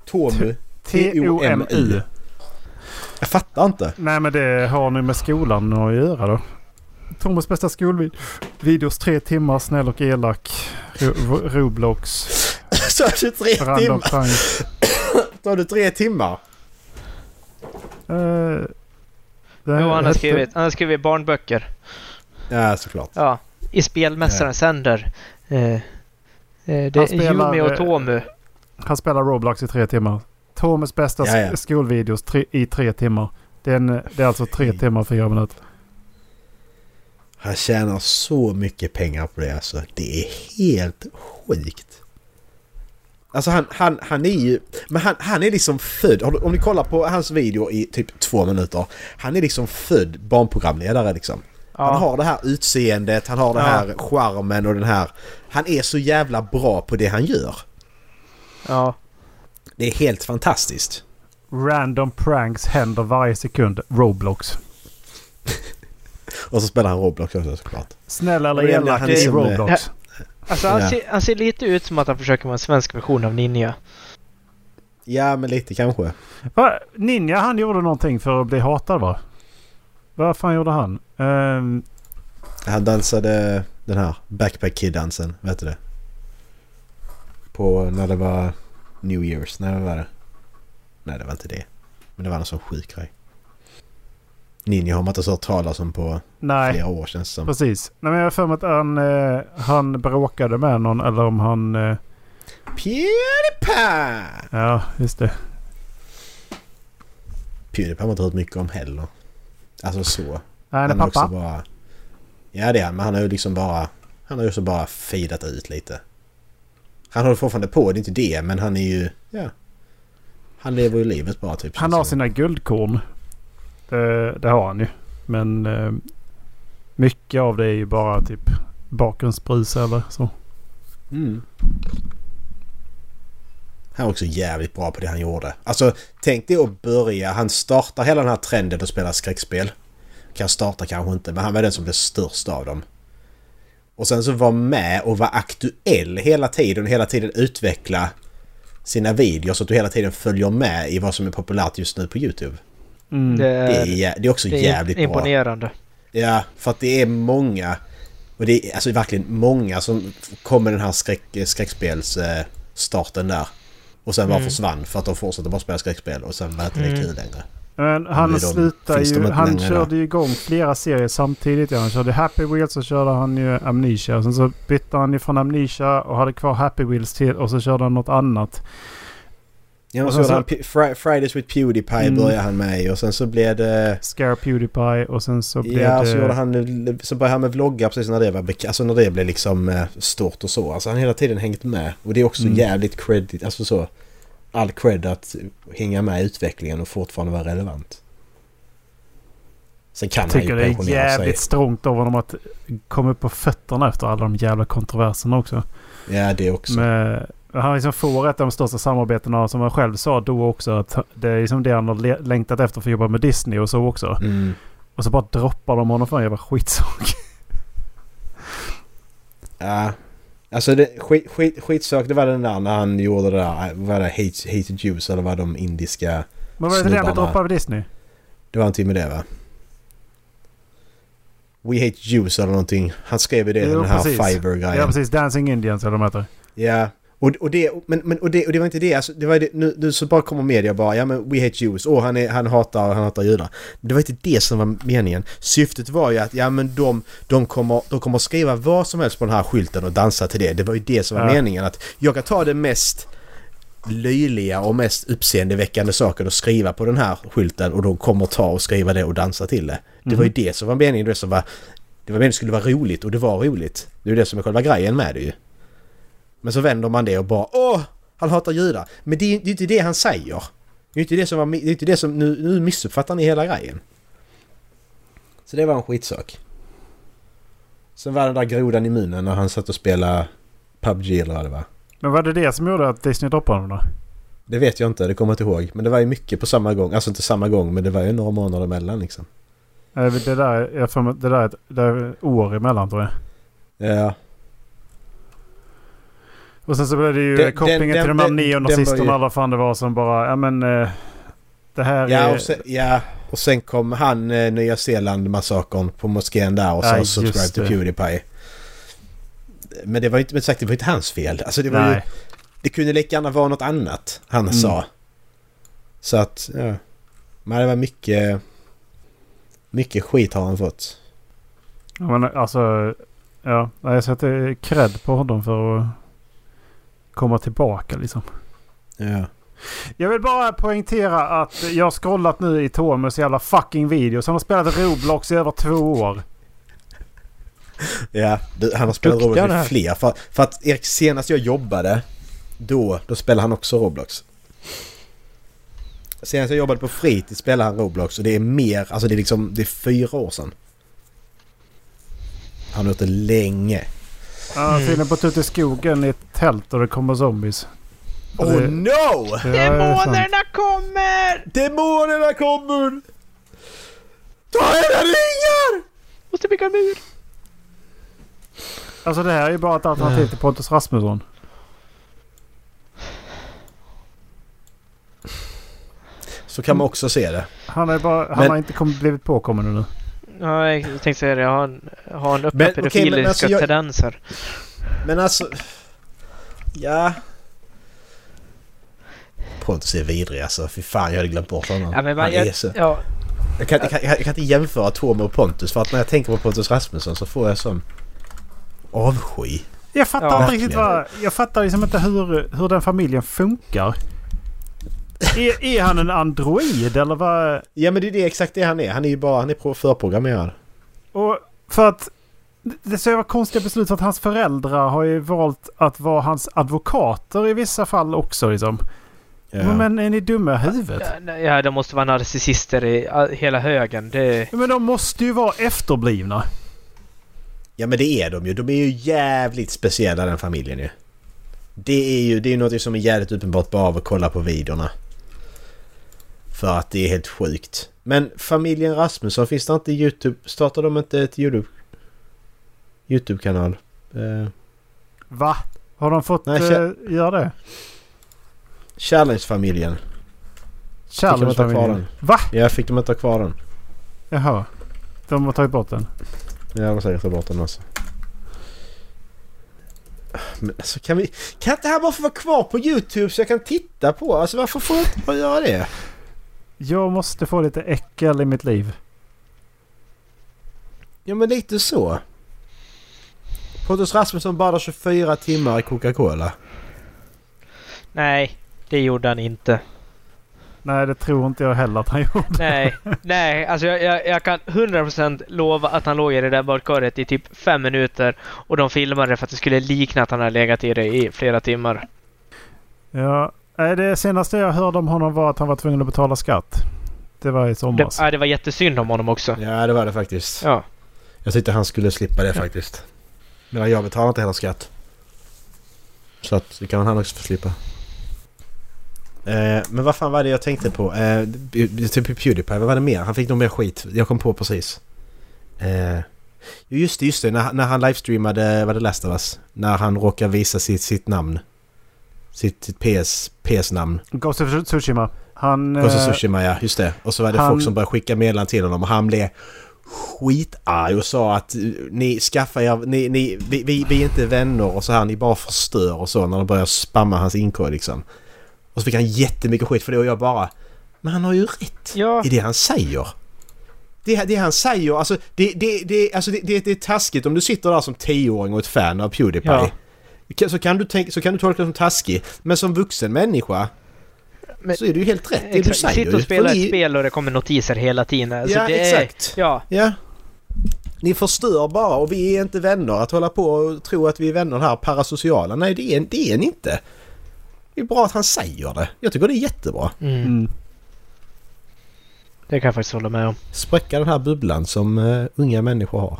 Tomu. T-O-M-U. Jag fattar inte. Nej men det har ni med skolan att göra då. Tomas bästa skolvideos. Tre timmar, snäll och elak. Roblox. Så 23 timmar. Sa du tre timmar? Uh, jo, han har, skrivit, han har skrivit barnböcker. Ja, såklart. Ja, i Spelmästarens ja. sänder. Uh, uh, det är Yumi och Tomu. Han spelar Roblox i tre timmar. Tomus bästa ja, ja. skolvideos tre, i tre timmar. Det är, en, det är alltså tre mm. timmar och fyra minuter. Han tjänar så mycket pengar på det alltså. Det är helt sjukt. Alltså han, han, han är ju... Men han, han är liksom född... Om ni kollar på hans video i typ två minuter. Han är liksom född barnprogramledare liksom. Ja. Han har det här utseendet, han har det här charmen och den här... Han är så jävla bra på det han gör. Ja. Det är helt fantastiskt. Random pranks händer varje sekund. Roblox. och så spelar han Roblox också såklart. Snäll eller elak i Roblox. Alltså han, ja. ser, han ser lite ut som att han försöker vara en svensk version av Ninja. Ja, men lite kanske. Va? Ninja han gjorde någonting för att bli hatad va? Vad fan gjorde han? Um... Han dansade den här Backpack Kid-dansen, vet du det? På när det var New Year's. Vad var det? Nej, det var inte det. Men det var någon sån sjuk grej. Ninja har man inte hört talas om på Nej, flera år känns som. Precis. Nej, men jag har för mig att han, eh, han bråkade med någon eller om han... Eh... Pewdiepie! Ja, just det. Pewdiepie har man inte hört mycket om heller. Alltså så. Nej, han är pappa. Bara, ja det är han, men han har ju liksom bara... Han har ju också bara feedat ut lite. Han håller fortfarande på, det är inte det, men han är ju... Ja. Han lever ju livet bara typ. Han har sina guldkorn. Det, det, har han ju. Men eh, mycket av det är ju bara typ bakgrundsbrus eller så. Mm. Han var också jävligt bra på det han gjorde. Alltså tänk dig att börja. Han startar hela den här trenden att spela skräckspel. Kan starta kanske inte men han var den som blev störst av dem. Och sen så var med och var aktuell hela tiden. Hela tiden utveckla sina videos så att du hela tiden följer med i vad som är populärt just nu på YouTube. Mm. Det, är, det, är, det är också det är jävligt imponerande. bra. Ja, för att det är många. Och det är alltså verkligen många som kom med den här skräck, skräckspelsstarten där. Och sen bara mm. försvann för att de fortsatte bara spela skräckspel och sen var det inte mm. kul längre. Men han slutade ju... Han körde ju igång flera serier samtidigt. Ja. Han körde Happy Wheels och körde han ju Amnesia. Sen så bytte han ju från Amnesia och hade kvar Happy Wheels till och så körde han något annat. Ja, och så, så han Fri Fridays with Pewdiepie mm. började han med och sen så blev det... Scare Pewdiepie och sen så blev ja, det... Så gjorde han... Så började han med vloggar precis när det var... Alltså när det blev liksom eh, stort och så. Alltså han har hela tiden hängt med. Och det är också mm. jävligt credit, alltså så all cred att hänga med i utvecklingen och fortfarande vara relevant. Sen kan jag tycker det är jävligt sig. strångt av honom att komma upp på fötterna efter alla de jävla kontroverserna också. Ja, det också. Men han liksom får ett av de största samarbetena som han själv sa då också. Att det är liksom det han har längtat efter för att jobba med Disney och så också. Mm. Och så bara droppar de honom för en jävla skitsak. Ja, Alltså det, skit, skit, skitsak det var den där när han gjorde det där, vad det, Hate, Hate Juice eller vad de indiska Men var det det han blev droppad av Disney? Det var någonting med det va? We Hate Juice eller någonting. Han skrev ju det, jo, den här Fiverr-grejen. Ja precis, Dancing Indians eller vad de heter. Ja, och, och, det, men, men, och, det, och det var inte det, alltså, det var det, nu, nu så bara kommer media bara, ja men We Hate Jews, åh han, är, han hatar, han hatar judar. Det var inte det som var meningen. Syftet var ju att, ja men de, de, kommer, de kommer skriva vad som helst på den här skylten och dansa till det. Det var ju det som var ja. meningen. Att jag kan ta det mest löjliga och mest uppseendeväckande saker och skriva på den här skylten och de kommer ta och skriva det och dansa till det. Det mm. var ju mhm. det som var meningen, det som var... Det var meningen det skulle vara roligt och det var roligt. Det är det som är själva grejen med det ju. Men så vänder man det och bara åh! Han hatar judar. Men det är, det är inte det han säger. Det är inte det som var... Det är inte det som... Nu, nu missuppfattar ni hela grejen. Så det var en skitsak. Sen var den där grodan i munnen när han satt och spelade PubG eller vad det var. Men var det det som gjorde att Disney droppade honom då? Det vet jag inte, det kommer jag inte ihåg. Men det var ju mycket på samma gång. Alltså inte samma gång, men det var ju några månader emellan liksom. Det där, jag får, det där det är år emellan tror jag. Ja, och sen så blev det ju den, kopplingen den, till de här neonazisterna ju... alla fan det var som bara, ja men... Uh, det här ja, är... Och sen, ja, och sen kom han uh, Nya Zeeland-massakern på moskén där och sa ja, subscribe to Pewdiepie. Men det var ju inte, men sagt, det var inte hans fel. Alltså det var Nej. ju... Det kunde lika gärna vara något annat han mm. sa. Så att, ja. Men det var mycket... Mycket skit har han fått. Ja, men alltså... Ja, jag sätter cred på honom för att komma tillbaka liksom. Ja. Jag vill bara poängtera att jag har scrollat nu i Tomus jävla fucking videos. Han har spelat Roblox i över två år. Ja, han har spelat Duktiga Roblox i fler. För, för att Erik, senast jag jobbade, då, då spelade han också Roblox. Senast jag jobbade på fritid spelade han Roblox och det är mer, alltså det är liksom, det är fyra år sedan. Han har gjort det länge. Ja, mm. filmen på ute i skogen i ett tält och det kommer zombies. Oh det, no! Demonerna kommer! Demonerna kommer! Ta era ringar! Måste bygga en mur. Alltså det här är ju bara ett alternativ till Pontus Rasmusson. Så kan man också se det. Han, är bara, han men, har inte kommit, blivit påkommen nu. Ja, jag tänkte säga det. Har han, har han öppna pedofiliska okay, alltså tendenser? Men alltså... Ja... Pontus är vidrig alltså. Fy fan, jag hade glömt bort honom. Ja, men man, jag, så... ja. jag, kan, jag, kan, jag, kan, inte jämföra Tom och Pontus för att när jag tänker på Pontus Rasmusson så får jag sån avsky. Jag fattar ja. inte riktigt vad... Jag fattar liksom inte hur, hur den familjen funkar. Är, är han en android eller vad? Ja men det är det exakt det han är. Han är ju bara han är förprogrammerad. Och för att det så jävla konstiga beslut för att hans föräldrar har ju valt att vara hans advokater i vissa fall också liksom. Ja. Men är ni dumma i huvudet? Ja, de måste vara narcissister i hela högen. Det... Men de måste ju vara efterblivna. Ja men det är de ju. De är ju jävligt speciella den familjen ju. Det är ju det är något som är jävligt uppenbart bara av att kolla på videorna. För att det är helt sjukt. Men familjen Rasmusson, finns det inte Youtube? Startar de inte ett Youtube... Youtube-kanal? Uh... Va? Har de fått Nej, uh, göra det? Challenge-familjen. Challenge-familjen? Va? Ja, fick de inte ha kvar den. Jaha. De har tagit bort den? Ja, de har säkert tagit bort den också. Men alltså kan vi... Kan inte det här bara få vara kvar på YouTube så jag kan titta på? Alltså varför får jag inte bara göra det? Jag måste få lite äckel i mitt liv. Ja men lite så. Pontus Rasmusson badar 24 timmar i Coca-Cola. Nej, det gjorde han inte. Nej, det tror inte jag heller att han gjorde. Nej, nej alltså jag, jag, jag kan 100% lova att han låg i det där badkaret i typ fem minuter och de filmade för att det skulle likna att han hade legat i det i flera timmar. Ja, det senaste jag hörde om honom var att han var tvungen att betala skatt. Det var i somras. Det, det var jättesynd om honom också. Ja, det var det faktiskt. Ja. Jag tyckte han skulle slippa det faktiskt. Men jag betalar inte heller skatt. Så att det kan han också få slippa. Eh, men vad fan var det jag tänkte på? Eh, typ Pewdiepie, vad var det mer? Han fick nog mer skit. Jag kom på precis. Eh, just det, just det. När, när han livestreamade, vad det Last of Us? När han råkade visa sitt, sitt namn. Sitt, sitt PS, PS-namn. Ghost of Tsushima. Han... Ghost of eh, Tsushima, ja. Just det. Och så var det han, folk som började skicka meddelanden till honom och han blev skitarg och sa att ni skaffar er, ni, ni, vi, vi, vi är inte vänner och så här, ni bara förstör och så när de börjar spamma hans inkorg liksom. Och så fick han jättemycket skit för det och jag bara... Men han har ju rätt ja. i det han säger. Det, det han säger, alltså, det, det, det, alltså det, det, det är taskigt om du sitter där som tioåring och ett fan av Pewdiepie. Ja. Så, kan du tänka, så kan du tolka det som taskig. Men som vuxen människa men, så är det ju helt rätt det du säger. Sitter och spelar ett spel och det kommer notiser hela tiden. Alltså ja, exakt. ja. ja. Ni förstör bara och vi är inte vänner. Att hålla på och tro att vi är vänner här parasociala. Nej, det är, det är ni inte. Det är bra att han säger det. Jag tycker det är jättebra. Mm. mm. Det kan jag faktiskt hålla med om. Spräcka den här bubblan som uh, unga människor har.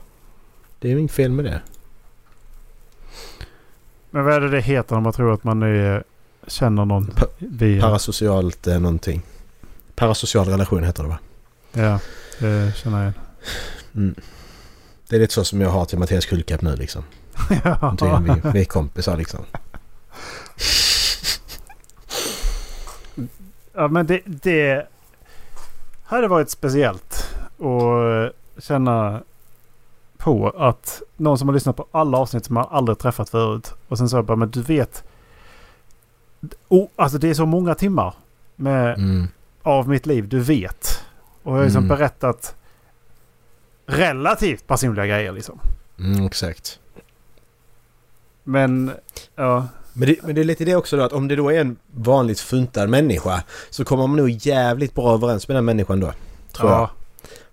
Det är inget fel med det. Men vad är det det heter när man tror att man är, känner någon? Pa via... Parasocialt eh, någonting. Parasocial relation heter det va? Ja, det känner jag igen. Mm. Det är lite så som jag har till Mattias Kullkapp nu liksom. ja. vi, vi är kompisar liksom. Ja men det, det hade varit speciellt att känna på att någon som har lyssnat på alla avsnitt som man aldrig träffat förut. Och sen så jag bara, men du vet. Oh, alltså det är så många timmar med, mm. av mitt liv du vet. Och jag har liksom mm. berättat relativt personliga grejer liksom. Mm, exakt. Men, ja. Men det, men det är lite det också då att om det då är en vanligt funtad människa så kommer man nog jävligt bra överens med den människan då. Tror ja. jag.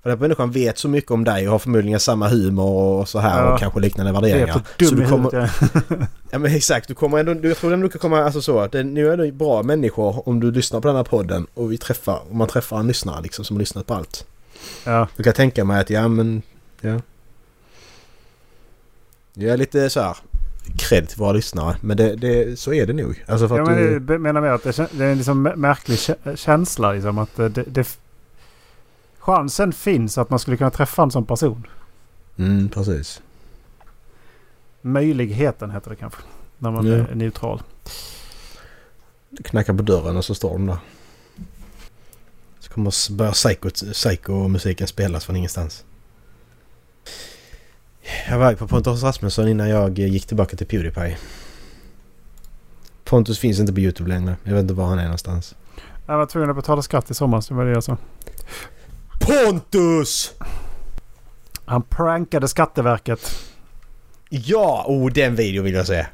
För den människan vet så mycket om dig och har förmodligen samma humor och så här ja. och kanske liknande värderingar. Det är så du kommer... Huvudet, ja. men exakt, du kommer ändå... Jag tror ändå du kan komma... Alltså så att nu är det bra människor om du lyssnar på den här podden och vi träffar... Om man träffar en lyssnare liksom som har lyssnat på allt. Ja. Du kan tänka mig att ja men... Ja. Jag är lite så här cred till våra lyssnare. Men det, det, så är det nog. Alltså för ja, att men du... menar med att det, det är en liksom märklig känsla. Liksom, att det, det, chansen finns att man skulle kunna träffa en sån person. Mm, precis. Möjligheten heter det kanske. När man ja. är neutral. Du knackar på dörren och så står de där. Så kommer börja psycho-musiken spelas från ingenstans. Jag var på Pontus Rasmusson innan jag gick tillbaka till Pewdiepie. Pontus finns inte på Youtube längre. Jag vet inte var han är någonstans. Jag var tvungen att betala skatt i somras. Det var det jag sa. Pontus! Han prankade Skatteverket. Ja! Oh, den videon vill jag se.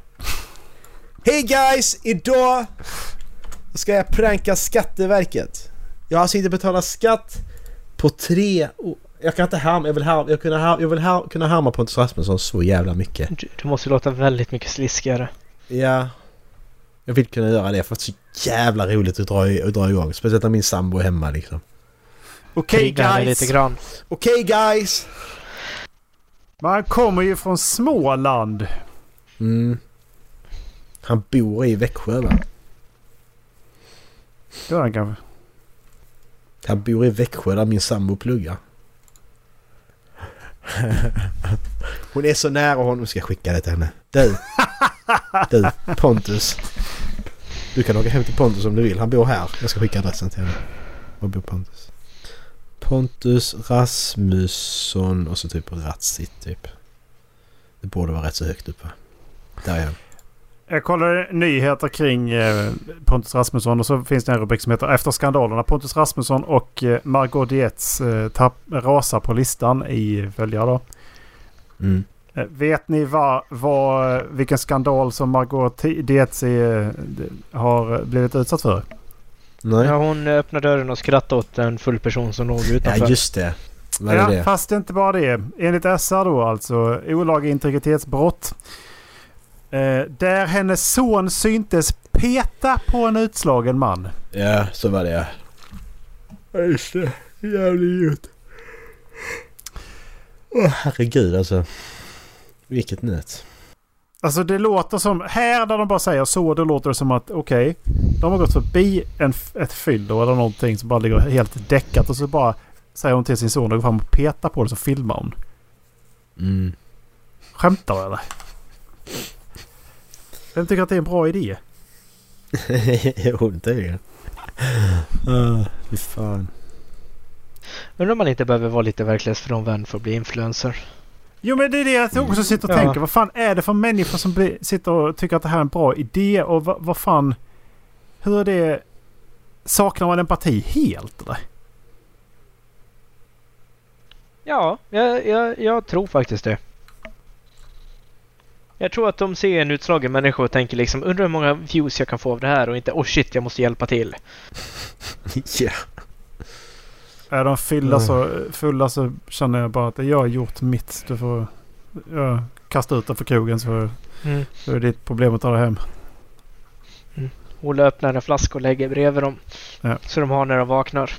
Hej guys! Idag ska jag pranka Skatteverket. Jag har alltså inte betalat skatt på tre år. Jag kan inte härma, jag vill, härma, jag kunna, jag vill här, kunna härma Pontus Rasmusson så jävla mycket. Du, du måste låta väldigt mycket sliskigare. Ja. Jag vill kunna göra det för att det är så jävla roligt att dra, att dra igång. Speciellt när min sambo är hemma liksom. Okej okay, guys! Lite grann. Okej okay, guys! Man kommer ju från Småland. Mm. Han bor i Växjö va? Gör han kanske. Han bor i Växjö där min sambo pluggar. Hon är så nära honom. Ska jag skicka det till henne? Du! Du, Pontus. Du kan åka hem till Pontus om du vill. Han bor här. Jag ska skicka adressen till henne. Var bor Pontus? Pontus Rasmusson och så typ Ratsit typ. Det borde vara rätt så högt uppe. Där är han. Jag kollade nyheter kring eh, Pontus Rasmusson och så finns det en rubrik som heter Efter skandalerna Pontus Rasmusson och eh, Margot Dietz eh, rasar på listan i följare då. Mm. Vet ni vad, vad, vilken skandal som Margot Dietz har blivit utsatt för? Nej. Ja, hon öppnade dörren och skrattade åt en full person som låg utanför. Ja, just det. Vad är ja, det? fast inte bara det. Enligt SR då alltså olaga integritetsbrott. Eh, där hennes son syntes peta på en utslagen man. Ja, så var det ja. Just det. Jävligt gjort. Åh herregud alltså. Vilket nöt. Alltså det låter som, här där de bara säger så, då låter det som att okej. Okay, de har gått förbi en, ett fyllo eller någonting som bara ligger helt däckat och så bara säger hon till sin son att gå fram och peta på det så filmar hon. Mm. Skämtar du eller? Vem tycker att det är en bra idé? jo, tydligen. Uh, fy fan. Undrar om man inte behöver vara lite verklighetsfrånvänd för att bli influencer. Jo men det är det jag också sitter och ja. tänker. Vad fan är det för människor som blir, sitter och tycker att det här är en bra idé och vad, vad fan... Hur är det... Saknar man empati helt eller? Ja, jag, jag, jag tror faktiskt det. Jag tror att de ser en utslagen människa och tänker liksom undrar hur många views jag kan få av det här och inte oh shit jag måste hjälpa till. Ja. yeah. Är de fylla så, fulla så känner jag bara att jag har gjort mitt. Du får ja, kasta ut dem för krogen så, mm. så är det ditt problem att ta det hem. Mm. Olle öppnar en flaska och lägger bredvid dem. Ja. Så de har när de vaknar.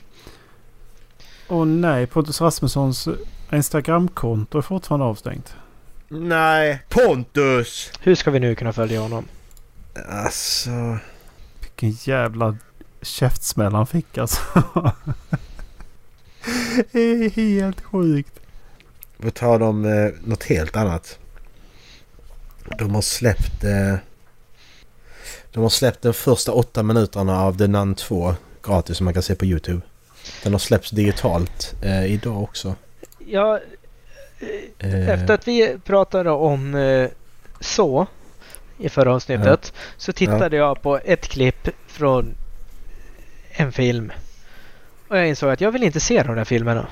Åh nej, Pontus Rasmussons Instagramkonto är fortfarande avstängt. Nej, Pontus! Hur ska vi nu kunna följa honom? Alltså... Vilken jävla käftsmäll han fick alltså. det är helt sjukt. Vi tar dem eh, något helt annat. De har släppt... Eh, de har släppt de första åtta minuterna av The Nun 2 gratis som man kan se på Youtube. Den har släppts digitalt eh, idag också. Ja, eh. efter att vi pratade om eh, så i förra avsnittet ja. så tittade ja. jag på ett klipp från en film Och jag insåg att jag vill inte se de där filmerna.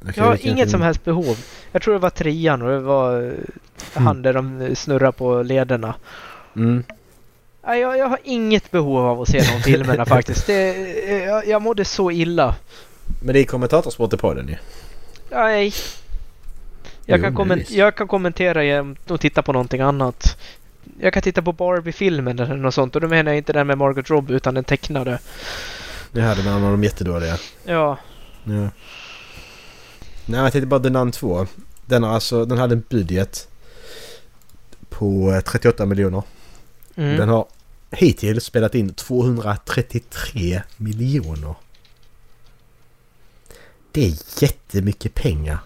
Okay, jag har inget film? som helst behov. Jag tror det var trean och det var mm. han där de snurrar på lederna. Mm. Jag, jag har inget behov av att se de filmerna faktiskt. Det, jag, jag mådde så illa. Men det är kommentatorsport i podden ju. Nej. Jag, jo, kan komment- jag kan kommentera genom att titta på någonting annat. Jag kan titta på Barbie-filmen eller något sånt och då menar jag inte den med Margot Robbie utan den tecknade. Det här, den av de jättedåliga. Ja. Ja. Nej, jag tänkte bara The Nun 2. Den, alltså, den hade en budget på 38 eh, miljoner. Mm. Den har hittills spelat in 233 miljoner. Det är jättemycket pengar.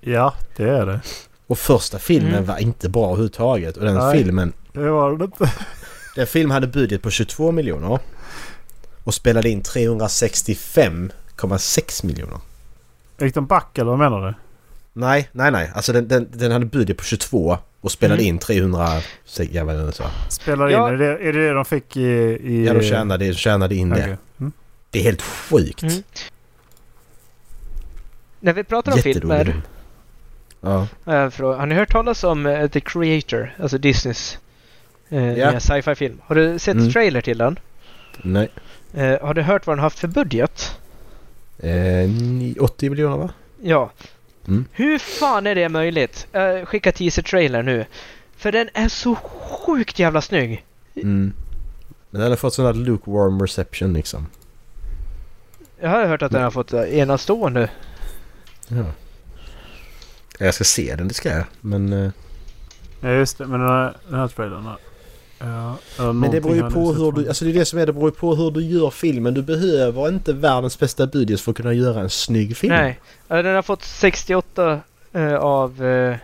Ja, det är det. Och första filmen mm. var inte bra överhuvudtaget. Och den Nej, filmen... det var den inte. Den filmen hade budget på 22 miljoner. Och spelade in 365,6 miljoner. Gick de back eller vad menar du? Nej, nej, nej. Alltså den, den, den hade budget på 22 och spelade mm. in 300... Jag vet inte så. Spelade ja. in? Är det, är det det de fick i... i... Ja, de tjänade, tjänade in okay. det. Mm. Det är helt sjukt. Mm. När vi pratar om filmer. Ja. Har ni hört talas om uh, The Creator? Alltså Disneys uh, ja. sci-fi film. Har du sett mm. trailer till den? Nej. Uh, har du hört vad den haft för budget? Eh, 80 miljoner va? Ja. Mm. Hur fan är det möjligt? Uh, skicka teaser-trailer nu. För den är så sjukt jävla snygg. Mm. Men den har fått sån här lukewarm reception liksom. Jag har hört att den har fått enastående. Ja. Jag ska se den, det ska jag. Men... Uh... Ja just det, men den här, den här trailern. Ja, men det beror ju på hur du... Alltså det är det som är det beror ju på hur du gör filmen. Du behöver inte världens bästa budget för att kunna göra en snygg film. Nej. Den har fått 68 uh, av... Uh,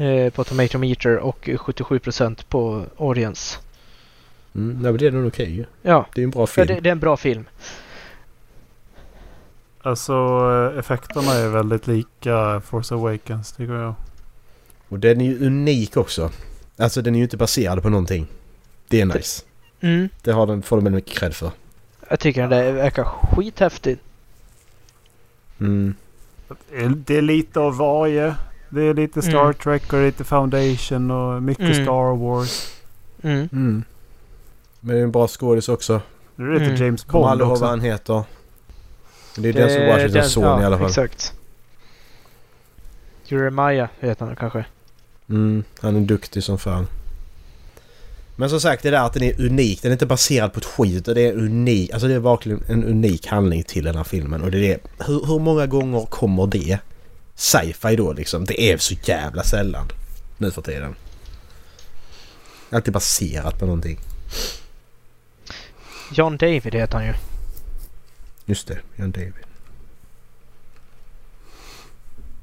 uh, på Tomato Meter och 77% på Audience. Mm, nej, men det är nog okej okay, Ja. Det är en bra film. Ja, det, det, är en bra film. Alltså effekterna är väldigt lika Force Awakens tycker jag. Och den är ju unik också. Alltså den är ju inte baserad på någonting. Det är nice. Mm. Det har den, får de mycket cred för. Jag tycker det verkar skithäftigt. Mm. Det är lite av varje. Det är lite Star mm. Trek och lite Foundation och mycket mm. Star Wars. Mm. Mm. Men det är en bra skådis också. Det är lite mm. James Bond aldrig också. vad han heter. Det är det, Denzel Washingtons son ja, i alla fall. exakt. Jeremiah heter han kanske. Mm, han är duktig som fan. Men som sagt det där att den är unik. Den är inte baserad på ett skit det är unik. Alltså det är verkligen en unik handling till den här filmen. Och det är. Hur, hur många gånger kommer det? Sci-fi då liksom. Det är så jävla sällan. Nu för tiden. Alltid baserat på någonting. John David heter han ju. Just det, John David.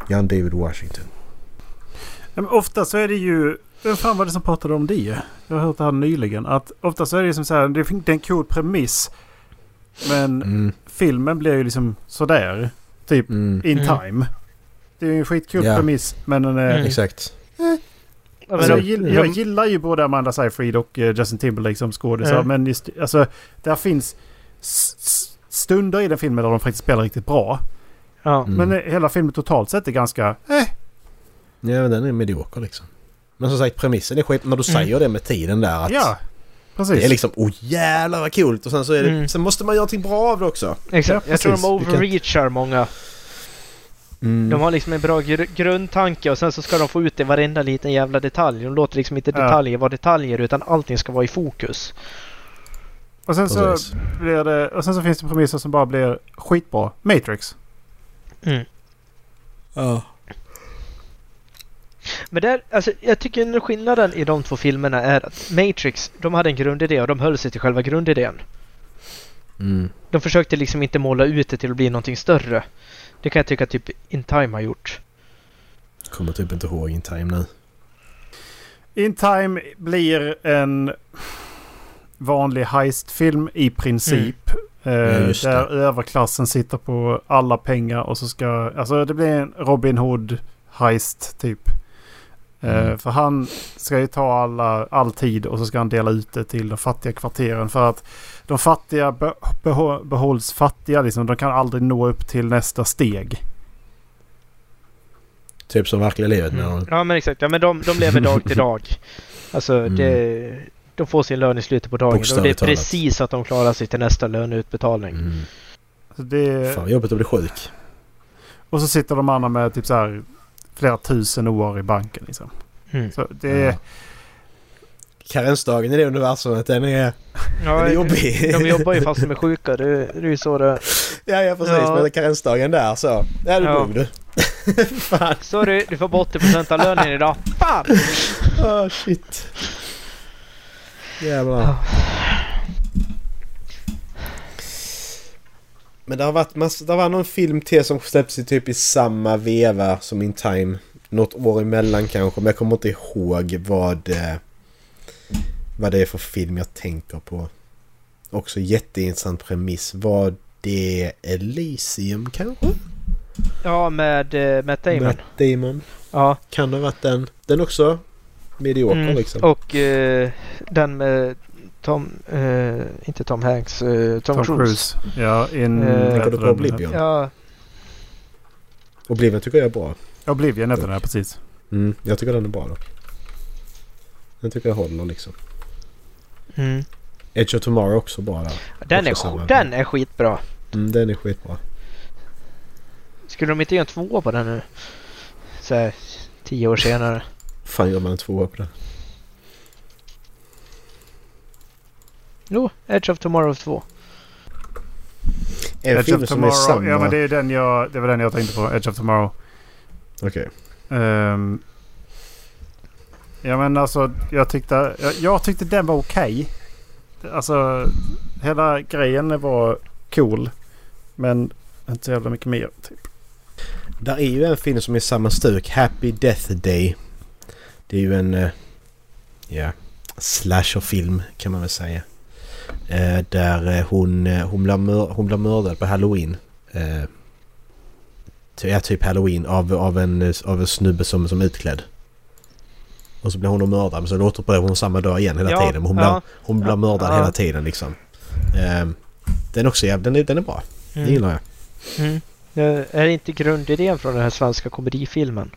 John David Washington. Ja, men ofta så är det ju... Vem fan var det som pratade om det? Jag har hört det här nyligen. Att ofta så är det som så här, det är en cool premiss. Men mm. filmen blir ju liksom sådär. Typ mm. in mm. time. Det är ju en skitkul ja. premiss men den är... Mm. Exakt. Eh. Alltså, jag, gillar, jag, gillar ju både Amanda Seyfried och uh, Justin Timberlake som skådisar. Mm. Men just, alltså, där finns stunder i den filmen där de faktiskt spelar riktigt bra. Ja. Men mm. hela filmen totalt sett är ganska... Eh, Ja, men den är medioker liksom. Men som sagt premissen är skit när du säger mm. det med tiden där att... Ja, precis. Det är liksom oh jävlar vad coolt och sen så är det... Mm. Sen måste man göra någonting bra av det också. Exakt. Ja, jag tror de overreachar många. Mm. De har liksom en bra gr grundtanke och sen så ska de få ut det varenda liten jävla detalj. De låter liksom inte detaljer ja. vara detaljer utan allting ska vara i fokus. Och sen så blir det... Och sen så finns det premisser som bara blir skitbra. Matrix. Mm. Ja. Men där, alltså, jag tycker skillnaden i de två filmerna är att Matrix, de hade en grundidé och de höll sig till själva grundidén. Mm. De försökte liksom inte måla ut det till att bli någonting större. Det kan jag tycka typ In Time har gjort. Kommer typ inte ihåg In Time nu. In Time blir en vanlig heistfilm i princip. Mm. Eh, ja, där överklassen sitter på alla pengar och så ska... Alltså det blir en Robin Hood heist typ. Mm. För han ska ju ta alla, all tid och så ska han dela ut det till de fattiga kvarteren. För att de fattiga be, behålls fattiga. Liksom. De kan aldrig nå upp till nästa steg. Typ som verkliga livet mm. Ja men exakt. Ja, men de, de lever dag till dag. Alltså mm. det, de får sin lön i slutet på dagen. Och det är precis att de klarar sig till nästa löneutbetalning. Mm. Alltså det... Fan jobbigt att bli sjuk. Och så sitter de andra med typ så här flera tusen år i banken liksom. Mm. Så det är... Ja. Karensdagen i det universumet den är, ja, den är jobbig. De jobbar ju fast de är sjuka. Det, det är ju så det... Ja, ja precis. Ja. Men karensdagen där så. Ja, du ja. dog du. Fan. Sorry, du får bara 80% av lönen idag. Fan! oh, shit. Jävlar. Men det har varit massa, det var någon film till som släppts i typ i samma veva som In Time. Något år emellan kanske, men jag kommer inte ihåg vad, eh, vad det är för film jag tänker på. Också jätteintressant premiss. Var det Elysium kanske? Ja, med uh, Matt Damon. Matt Damon. Ja. Kan det ha varit den. Den också medioker mm. liksom. Och uh, den med Tom, uh, inte Tom Hanks, Tom, Tom Cruise. Cruise. Ja, in... Tänker du på Oblivion? Ja. Oblivion tycker jag är bra. Oblivion heter den precis. Mm, jag tycker den är bra då. Den tycker jag håller liksom. Mm. Edge of Tomorrow också bra där. Den, är, den är skitbra. Mm, den är skitbra. Skulle de inte göra en tvåa på den nu? Så här, tio år senare. fan gör man en tvåa på den? Jo, Edge of Tomorrow 2. En Edge of Tomorrow, samma... Ja men det, är den jag, det var den jag tänkte på. Edge of Tomorrow. Okej. Okay. Um, ehm, ja men alltså jag tyckte, jag, jag tyckte den var okej. Okay. Alltså hela grejen var cool. Men inte så jävla mycket mer typ. Där är ju en film som är samma stuk. Happy Death Day. Det är ju en... Uh, ja... Slasherfilm kan man väl säga. Uh, där uh, hon, hon, blir mör, hon blir mördad på Halloween. Ja, typ Halloween av, av, en, av en snubbe som, som utklädd. Och så blir hon mördad men så återupprepar hon samma dag igen hela ja, tiden. Men hon, ja, blir, hon blir mördad ja. hela tiden liksom. den också, ja, den, är, den är bra. Mm. Det gillar jag. Mm. Är inte grundidén från den här svenska komedifilmen?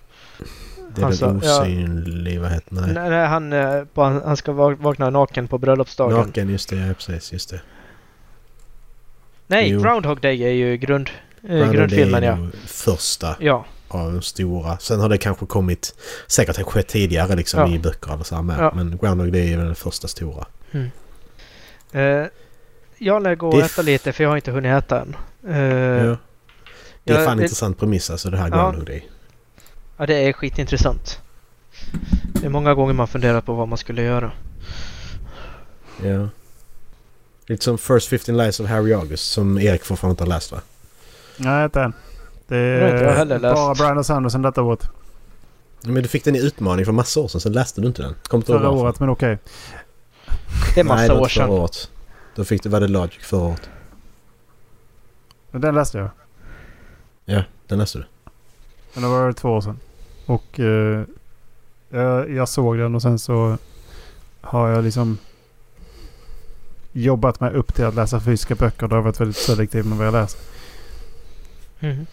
Det är alltså, väl osynlig, ja, vad heter nej. nej, nej han, eh, han ska vakna naken på bröllopsdagen. Naken, just det, ja precis, just det. Nej, jo. Groundhog Day är ju grund, eh, grundfilmen ja. första ja. av de stora. Sen har det kanske kommit, säkert har skett tidigare liksom ja. i böcker eller så med. Ja. Men Groundhog Day är väl den första stora. Mm. Uh, jag lär gå och äta lite för jag har inte hunnit äta än. Uh, ja. Det är fan det... intressant premiss alltså det här Groundhog. Day. Ja, det är skitintressant. Det är många gånger man funderar på vad man skulle göra. Ja. Lite som First 15 Lies of Harry August som Erik fortfarande inte har läst va? Nej, inte än. Det är inte bara Brian och Sanderson detta året. Men du fick den i utmaning för massa år sedan, sen läste du inte den. Kom förra året, men okej. Okay. Det är massa Nej, år sedan. Året. Då fick du, var det Logic förra året. Men den läste jag. Ja, den läste du. Men det var två år sedan. Och eh, jag, jag, såg den och sen så har jag liksom jobbat mig upp till att läsa fysiska böcker. Det har varit väldigt selektiv med vad jag läser. Mm.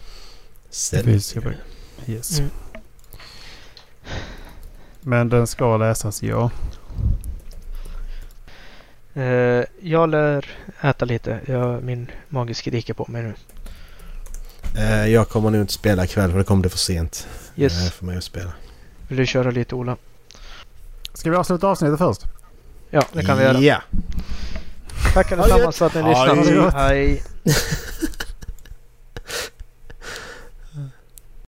Fysiska böcker. Yes. Mm. Men den ska läsas, ja. Uh, jag lär äta lite. Jag, min mage skriker på mig nu. Uh, jag kommer nog inte spela ikväll för det kommer bli för sent. Yes. Uh, för mig att spela. Vill du köra lite Ola? Ska vi avsluta avsnittet först? Ja, det kan vi göra. Ja. Tack allesammans för att ni lyssnade. Hej.